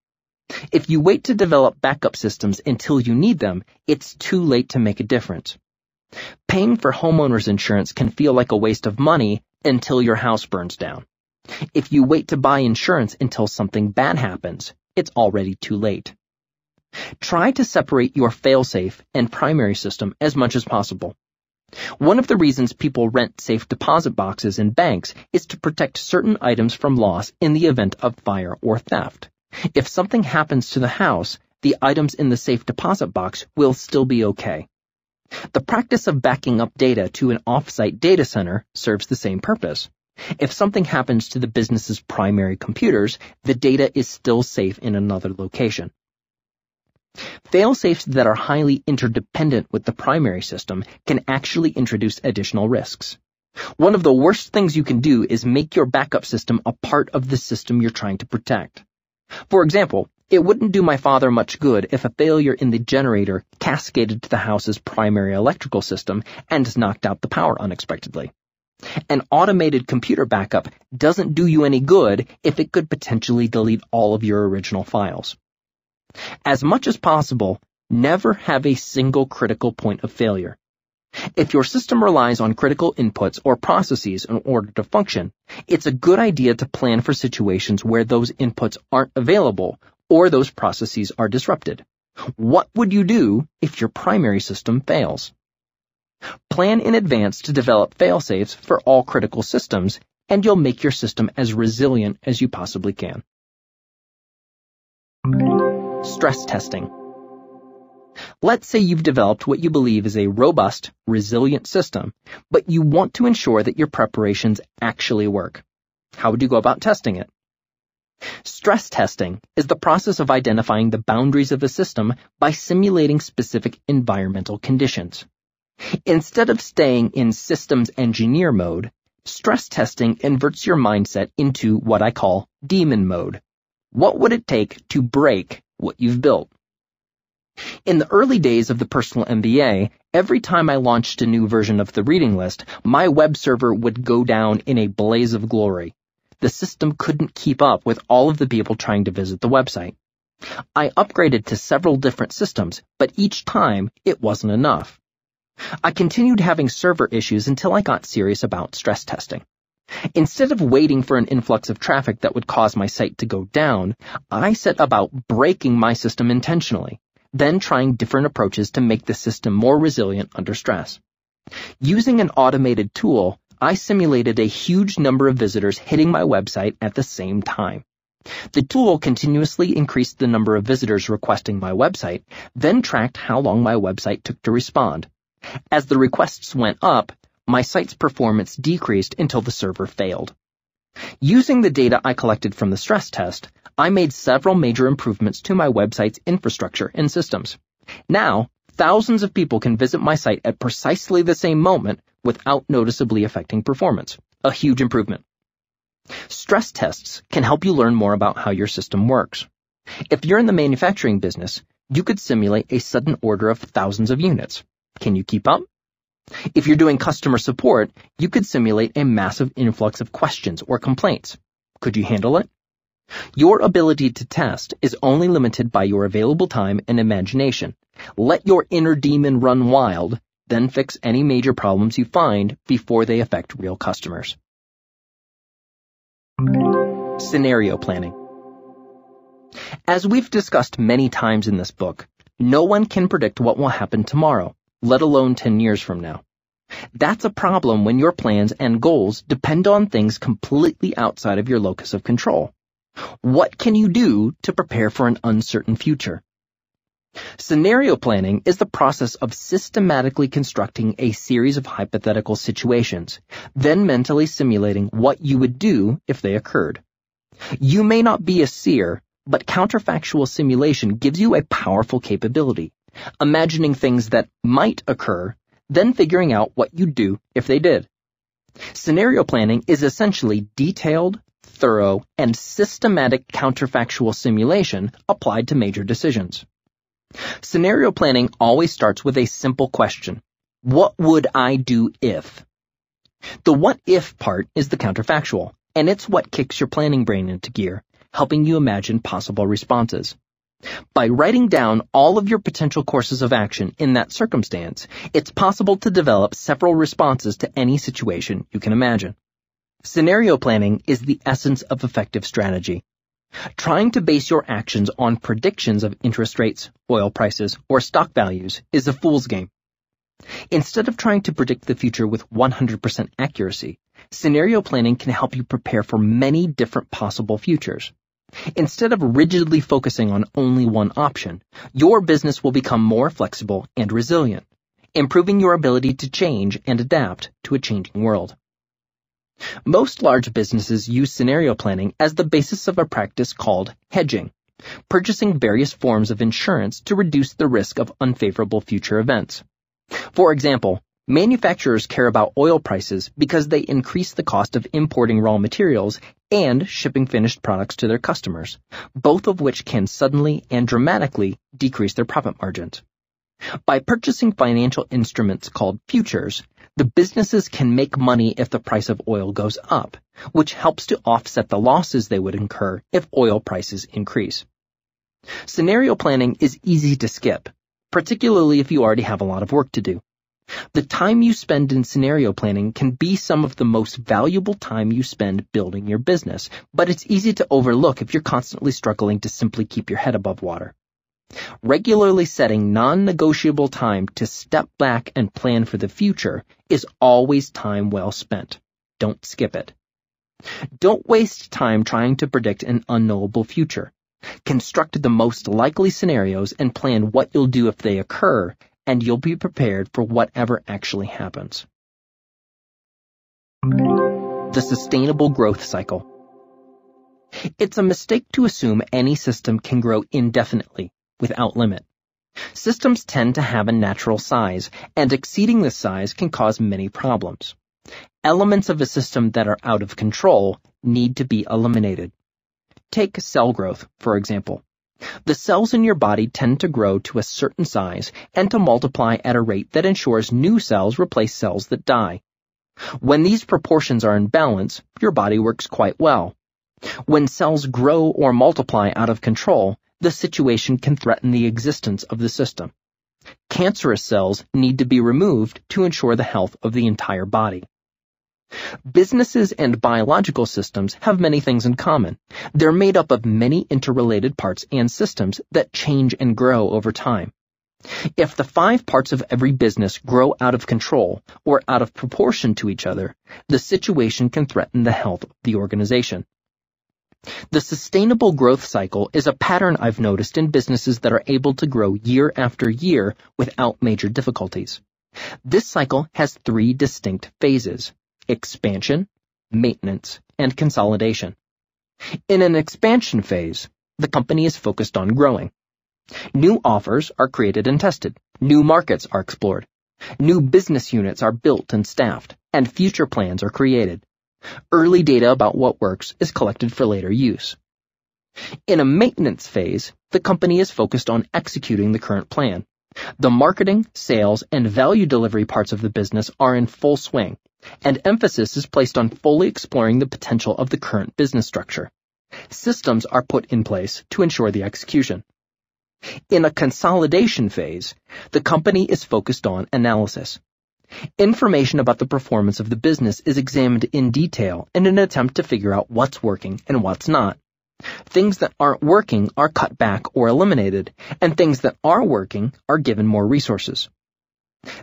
If you wait to develop backup systems until you need them, it's too late to make a difference. Paying for homeowners insurance can feel like a waste of money until your house burns down. If you wait to buy insurance until something bad happens, it's already too late. Try to separate your failsafe and primary system as much as possible. One of the reasons people rent safe deposit boxes in banks is to protect certain items from loss in the event of fire or theft. If something happens to the house, the items in the safe deposit box will still be okay. The practice of backing up data to an offsite data center serves the same purpose. If something happens to the business's primary computers, the data is still safe in another location. Failsafes that are highly interdependent with the primary system can actually introduce additional risks. One of the worst things you can do is make your backup system a part of the system you're trying to protect. For example, it wouldn't do my father much good if a failure in the generator cascaded to the house's primary electrical system and knocked out the power unexpectedly. An automated computer backup doesn't do you any good if it could potentially delete all of your original files. As much as possible, never have a single critical point of failure. If your system relies on critical inputs or processes in order to function, it's a good idea to plan for situations where those inputs aren't available or those processes are disrupted. What would you do if your primary system fails? Plan in advance to develop fail-safes for all critical systems, and you'll make your system as resilient as you possibly can. Stress testing. Let's say you've developed what you believe is a robust, resilient system, but you want to ensure that your preparations actually work. How would you go about testing it? Stress testing is the process of identifying the boundaries of a system by simulating specific environmental conditions. Instead of staying in systems engineer mode, stress testing inverts your mindset into what I call demon mode. What would it take to break what you've built? In the early days of the personal MBA, every time I launched a new version of the reading list, my web server would go down in a blaze of glory. The system couldn't keep up with all of the people trying to visit the website. I upgraded to several different systems, but each time it wasn't enough. I continued having server issues until I got serious about stress testing. Instead of waiting for an influx of traffic that would cause my site to go down, I set about breaking my system intentionally, then trying different approaches to make the system more resilient under stress. Using an automated tool, I simulated a huge number of visitors hitting my website at the same time. The tool continuously increased the number of visitors requesting my website, then tracked how long my website took to respond. As the requests went up, my site's performance decreased until the server failed. Using the data I collected from the stress test, I made several major improvements to my website's infrastructure and systems. Now, thousands of people can visit my site at precisely the same moment without noticeably affecting performance. A huge improvement. Stress tests can help you learn more about how your system works. If you're in the manufacturing business, you could simulate a sudden order of thousands of units. Can you keep up? If you're doing customer support, you could simulate a massive influx of questions or complaints. Could you handle it? Your ability to test is only limited by your available time and imagination. Let your inner demon run wild, then fix any major problems you find before they affect real customers. Scenario planning. As we've discussed many times in this book, no one can predict what will happen tomorrow, let alone 10 years from now. That's a problem when your plans and goals depend on things completely outside of your locus of control. What can you do to prepare for an uncertain future? Scenario planning is the process of systematically constructing a series of hypothetical situations, then mentally simulating what you would do if they occurred. You may not be a seer, but counterfactual simulation gives you a powerful capability, imagining things that might occur, then figuring out what you'd do if they did. Scenario planning is essentially detailed, thorough, and systematic counterfactual simulation applied to major decisions. Scenario planning always starts with a simple question. What would I do if? The what if part is the counterfactual, and it's what kicks your planning brain into gear, helping you imagine possible responses. By writing down all of your potential courses of action in that circumstance, it's possible to develop several responses to any situation you can imagine. Scenario planning is the essence of effective strategy. Trying to base your actions on predictions of interest rates, oil prices, or stock values is a fool's game. Instead of trying to predict the future with 100% accuracy, scenario planning can help you prepare for many different possible futures. Instead of rigidly focusing on only one option, your business will become more flexible and resilient, improving your ability to change and adapt to a changing world. Most large businesses use scenario planning as the basis of a practice called hedging, purchasing various forms of insurance to reduce the risk of unfavorable future events. For example, manufacturers care about oil prices because they increase the cost of importing raw materials and shipping finished products to their customers, both of which can suddenly and dramatically decrease their profit margins. By purchasing financial instruments called futures, the businesses can make money if the price of oil goes up, which helps to offset the losses they would incur if oil prices increase. Scenario planning is easy to skip, particularly if you already have a lot of work to do. The time you spend in scenario planning can be some of the most valuable time you spend building your business, but it's easy to overlook if you're constantly struggling to simply keep your head above water. Regularly setting non-negotiable time to step back and plan for the future is always time well spent. Don't skip it. Don't waste time trying to predict an unknowable future. Construct the most likely scenarios and plan what you'll do if they occur, and you'll be prepared for whatever actually happens. The Sustainable Growth Cycle It's a mistake to assume any system can grow indefinitely without limit. Systems tend to have a natural size, and exceeding this size can cause many problems. Elements of a system that are out of control need to be eliminated. Take cell growth, for example. The cells in your body tend to grow to a certain size and to multiply at a rate that ensures new cells replace cells that die. When these proportions are in balance, your body works quite well. When cells grow or multiply out of control, the situation can threaten the existence of the system. Cancerous cells need to be removed to ensure the health of the entire body. Businesses and biological systems have many things in common. They're made up of many interrelated parts and systems that change and grow over time. If the five parts of every business grow out of control or out of proportion to each other, the situation can threaten the health of the organization. The sustainable growth cycle is a pattern I've noticed in businesses that are able to grow year after year without major difficulties. This cycle has three distinct phases expansion, maintenance, and consolidation. In an expansion phase, the company is focused on growing. New offers are created and tested. New markets are explored. New business units are built and staffed, and future plans are created. Early data about what works is collected for later use. In a maintenance phase, the company is focused on executing the current plan. The marketing, sales, and value delivery parts of the business are in full swing, and emphasis is placed on fully exploring the potential of the current business structure. Systems are put in place to ensure the execution. In a consolidation phase, the company is focused on analysis. Information about the performance of the business is examined in detail in an attempt to figure out what's working and what's not. Things that aren't working are cut back or eliminated, and things that are working are given more resources.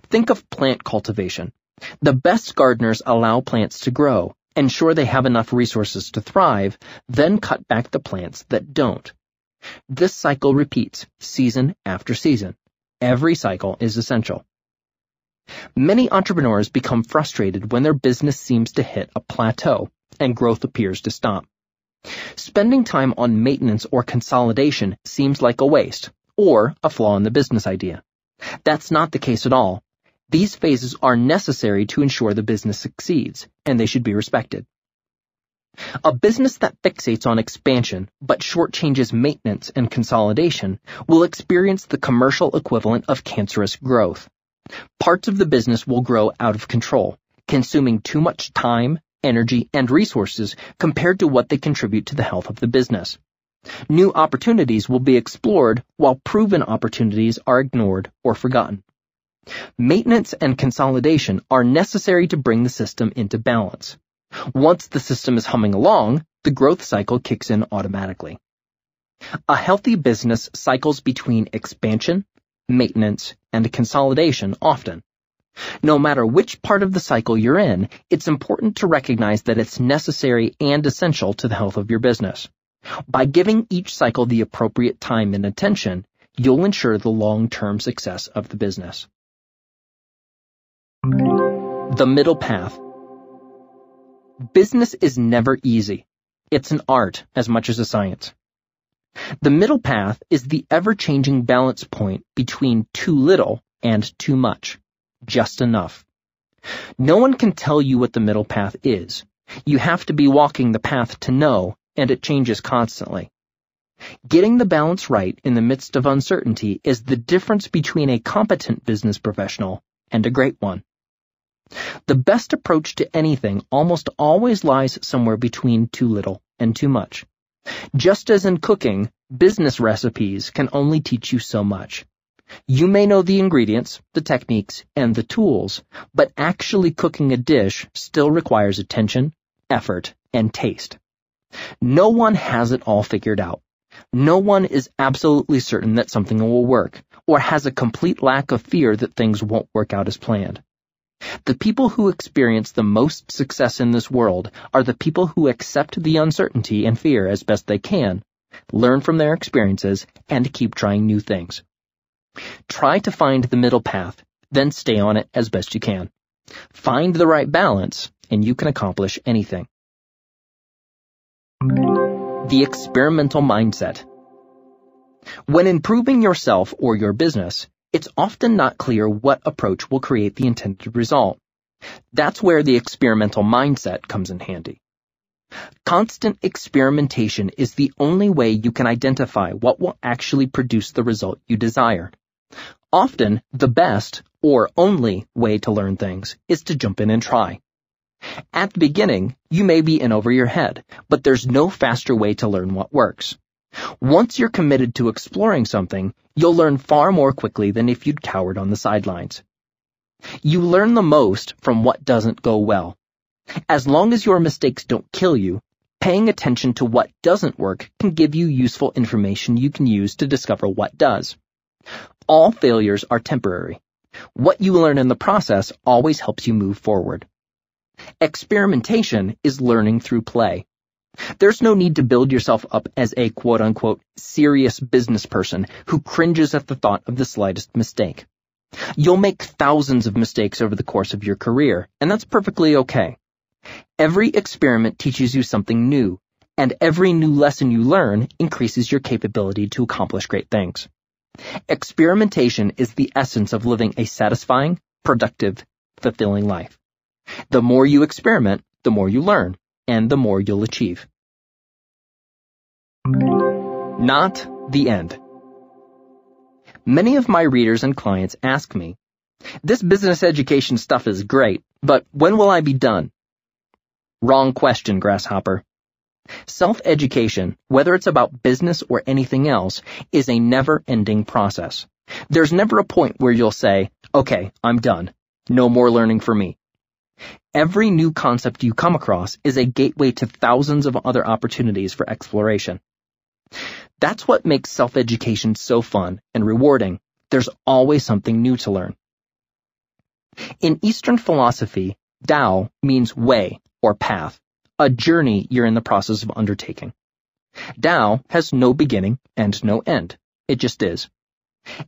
Think of plant cultivation. The best gardeners allow plants to grow, ensure they have enough resources to thrive, then cut back the plants that don't. This cycle repeats season after season. Every cycle is essential. Many entrepreneurs become frustrated when their business seems to hit a plateau and growth appears to stop. Spending time on maintenance or consolidation seems like a waste or a flaw in the business idea. That's not the case at all. These phases are necessary to ensure the business succeeds, and they should be respected. A business that fixates on expansion but shortchanges maintenance and consolidation will experience the commercial equivalent of cancerous growth. Parts of the business will grow out of control, consuming too much time, energy, and resources compared to what they contribute to the health of the business. New opportunities will be explored while proven opportunities are ignored or forgotten. Maintenance and consolidation are necessary to bring the system into balance. Once the system is humming along, the growth cycle kicks in automatically. A healthy business cycles between expansion, maintenance, and consolidation often. No matter which part of the cycle you're in, it's important to recognize that it's necessary and essential to the health of your business. By giving each cycle the appropriate time and attention, you'll ensure the long-term success of the business. The middle path. Business is never easy. It's an art as much as a science. The middle path is the ever-changing balance point between too little and too much. Just enough. No one can tell you what the middle path is. You have to be walking the path to know, and it changes constantly. Getting the balance right in the midst of uncertainty is the difference between a competent business professional and a great one. The best approach to anything almost always lies somewhere between too little and too much. Just as in cooking, business recipes can only teach you so much. You may know the ingredients, the techniques, and the tools, but actually cooking a dish still requires attention, effort, and taste. No one has it all figured out. No one is absolutely certain that something will work, or has a complete lack of fear that things won't work out as planned. The people who experience the most success in this world are the people who accept the uncertainty and fear as best they can, learn from their experiences, and keep trying new things. Try to find the middle path, then stay on it as best you can. Find the right balance, and you can accomplish anything. The experimental mindset. When improving yourself or your business, it's often not clear what approach will create the intended result. That's where the experimental mindset comes in handy. Constant experimentation is the only way you can identify what will actually produce the result you desire. Often, the best, or only, way to learn things is to jump in and try. At the beginning, you may be in over your head, but there's no faster way to learn what works. Once you're committed to exploring something, you'll learn far more quickly than if you'd cowered on the sidelines. You learn the most from what doesn't go well. As long as your mistakes don't kill you, paying attention to what doesn't work can give you useful information you can use to discover what does. All failures are temporary. What you learn in the process always helps you move forward. Experimentation is learning through play. There's no need to build yourself up as a quote unquote serious business person who cringes at the thought of the slightest mistake. You'll make thousands of mistakes over the course of your career, and that's perfectly okay. Every experiment teaches you something new, and every new lesson you learn increases your capability to accomplish great things. Experimentation is the essence of living a satisfying, productive, fulfilling life. The more you experiment, the more you learn, and the more you'll achieve. Not the end. Many of my readers and clients ask me, this business education stuff is great, but when will I be done? Wrong question, Grasshopper. Self-education, whether it's about business or anything else, is a never-ending process. There's never a point where you'll say, okay, I'm done. No more learning for me. Every new concept you come across is a gateway to thousands of other opportunities for exploration. That's what makes self-education so fun and rewarding. There's always something new to learn. In Eastern philosophy, Tao means way or path, a journey you're in the process of undertaking. Tao has no beginning and no end. It just is.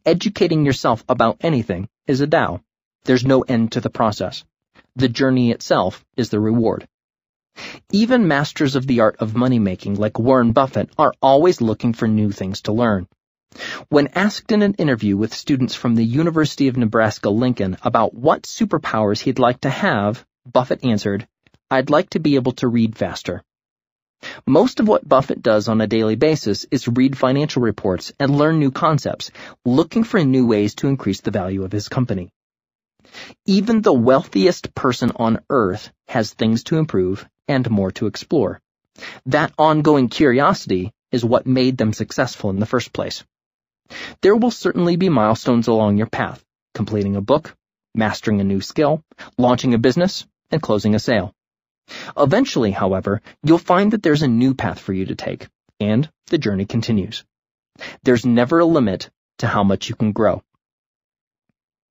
Educating yourself about anything is a Tao. There's no end to the process. The journey itself is the reward. Even masters of the art of money making like Warren Buffett are always looking for new things to learn. When asked in an interview with students from the University of Nebraska Lincoln about what superpowers he'd like to have, Buffett answered, I'd like to be able to read faster. Most of what Buffett does on a daily basis is read financial reports and learn new concepts, looking for new ways to increase the value of his company. Even the wealthiest person on earth has things to improve and more to explore. That ongoing curiosity is what made them successful in the first place. There will certainly be milestones along your path, completing a book, mastering a new skill, launching a business, and closing a sale. Eventually, however, you'll find that there's a new path for you to take, and the journey continues. There's never a limit to how much you can grow.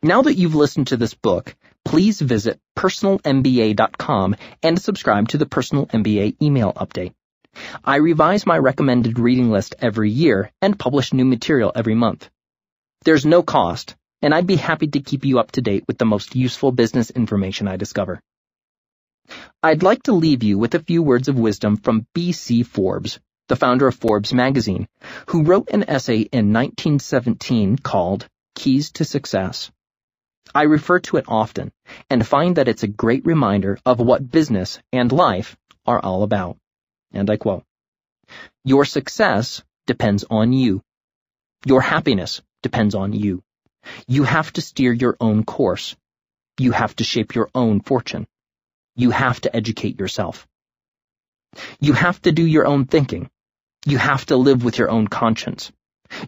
Now that you've listened to this book, please visit personalmba.com and subscribe to the Personal MBA email update. I revise my recommended reading list every year and publish new material every month. There's no cost, and I'd be happy to keep you up to date with the most useful business information I discover. I'd like to leave you with a few words of wisdom from B.C. Forbes, the founder of Forbes magazine, who wrote an essay in 1917 called Keys to Success. I refer to it often and find that it's a great reminder of what business and life are all about. And I quote, Your success depends on you. Your happiness depends on you. You have to steer your own course. You have to shape your own fortune. You have to educate yourself. You have to do your own thinking. You have to live with your own conscience.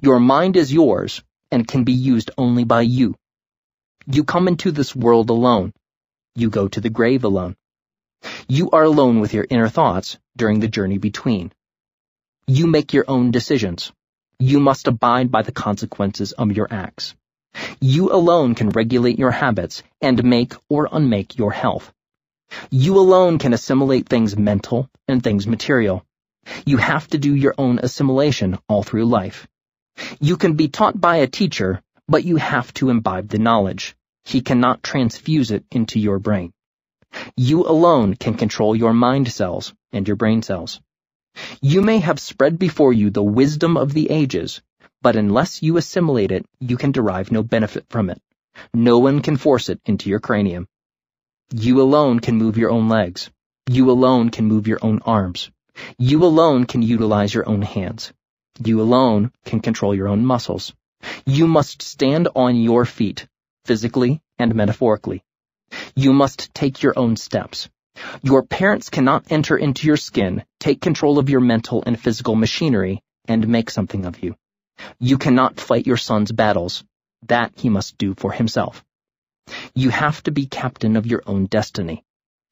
Your mind is yours and can be used only by you. You come into this world alone. You go to the grave alone. You are alone with your inner thoughts during the journey between. You make your own decisions. You must abide by the consequences of your acts. You alone can regulate your habits and make or unmake your health. You alone can assimilate things mental and things material. You have to do your own assimilation all through life. You can be taught by a teacher, but you have to imbibe the knowledge. He cannot transfuse it into your brain. You alone can control your mind cells and your brain cells. You may have spread before you the wisdom of the ages, but unless you assimilate it, you can derive no benefit from it. No one can force it into your cranium. You alone can move your own legs. You alone can move your own arms. You alone can utilize your own hands. You alone can control your own muscles. You must stand on your feet, physically and metaphorically. You must take your own steps. Your parents cannot enter into your skin, take control of your mental and physical machinery, and make something of you. You cannot fight your son's battles. That he must do for himself. You have to be captain of your own destiny.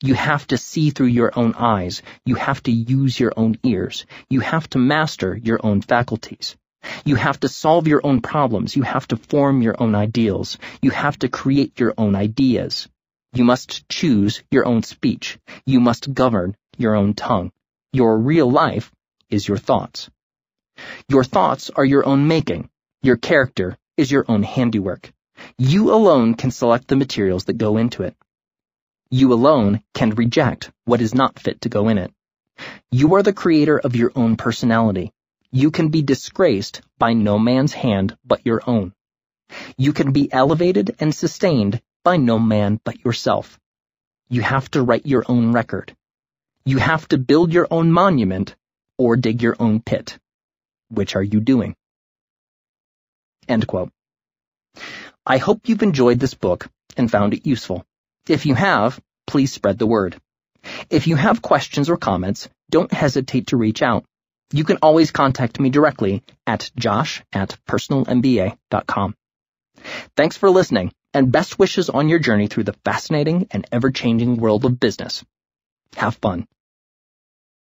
You have to see through your own eyes. You have to use your own ears. You have to master your own faculties. You have to solve your own problems. You have to form your own ideals. You have to create your own ideas. You must choose your own speech. You must govern your own tongue. Your real life is your thoughts. Your thoughts are your own making. Your character is your own handiwork. You alone can select the materials that go into it. You alone can reject what is not fit to go in it. You are the creator of your own personality. You can be disgraced by no man's hand but your own. You can be elevated and sustained by no man but yourself. You have to write your own record. You have to build your own monument or dig your own pit. Which are you doing? End quote. I hope you've enjoyed this book and found it useful. If you have, please spread the word. If you have questions or comments, don't hesitate to reach out. You can always contact me directly at josh at personalmba.com. Thanks for listening and best wishes on your journey through the fascinating and ever-changing world of business. Have fun.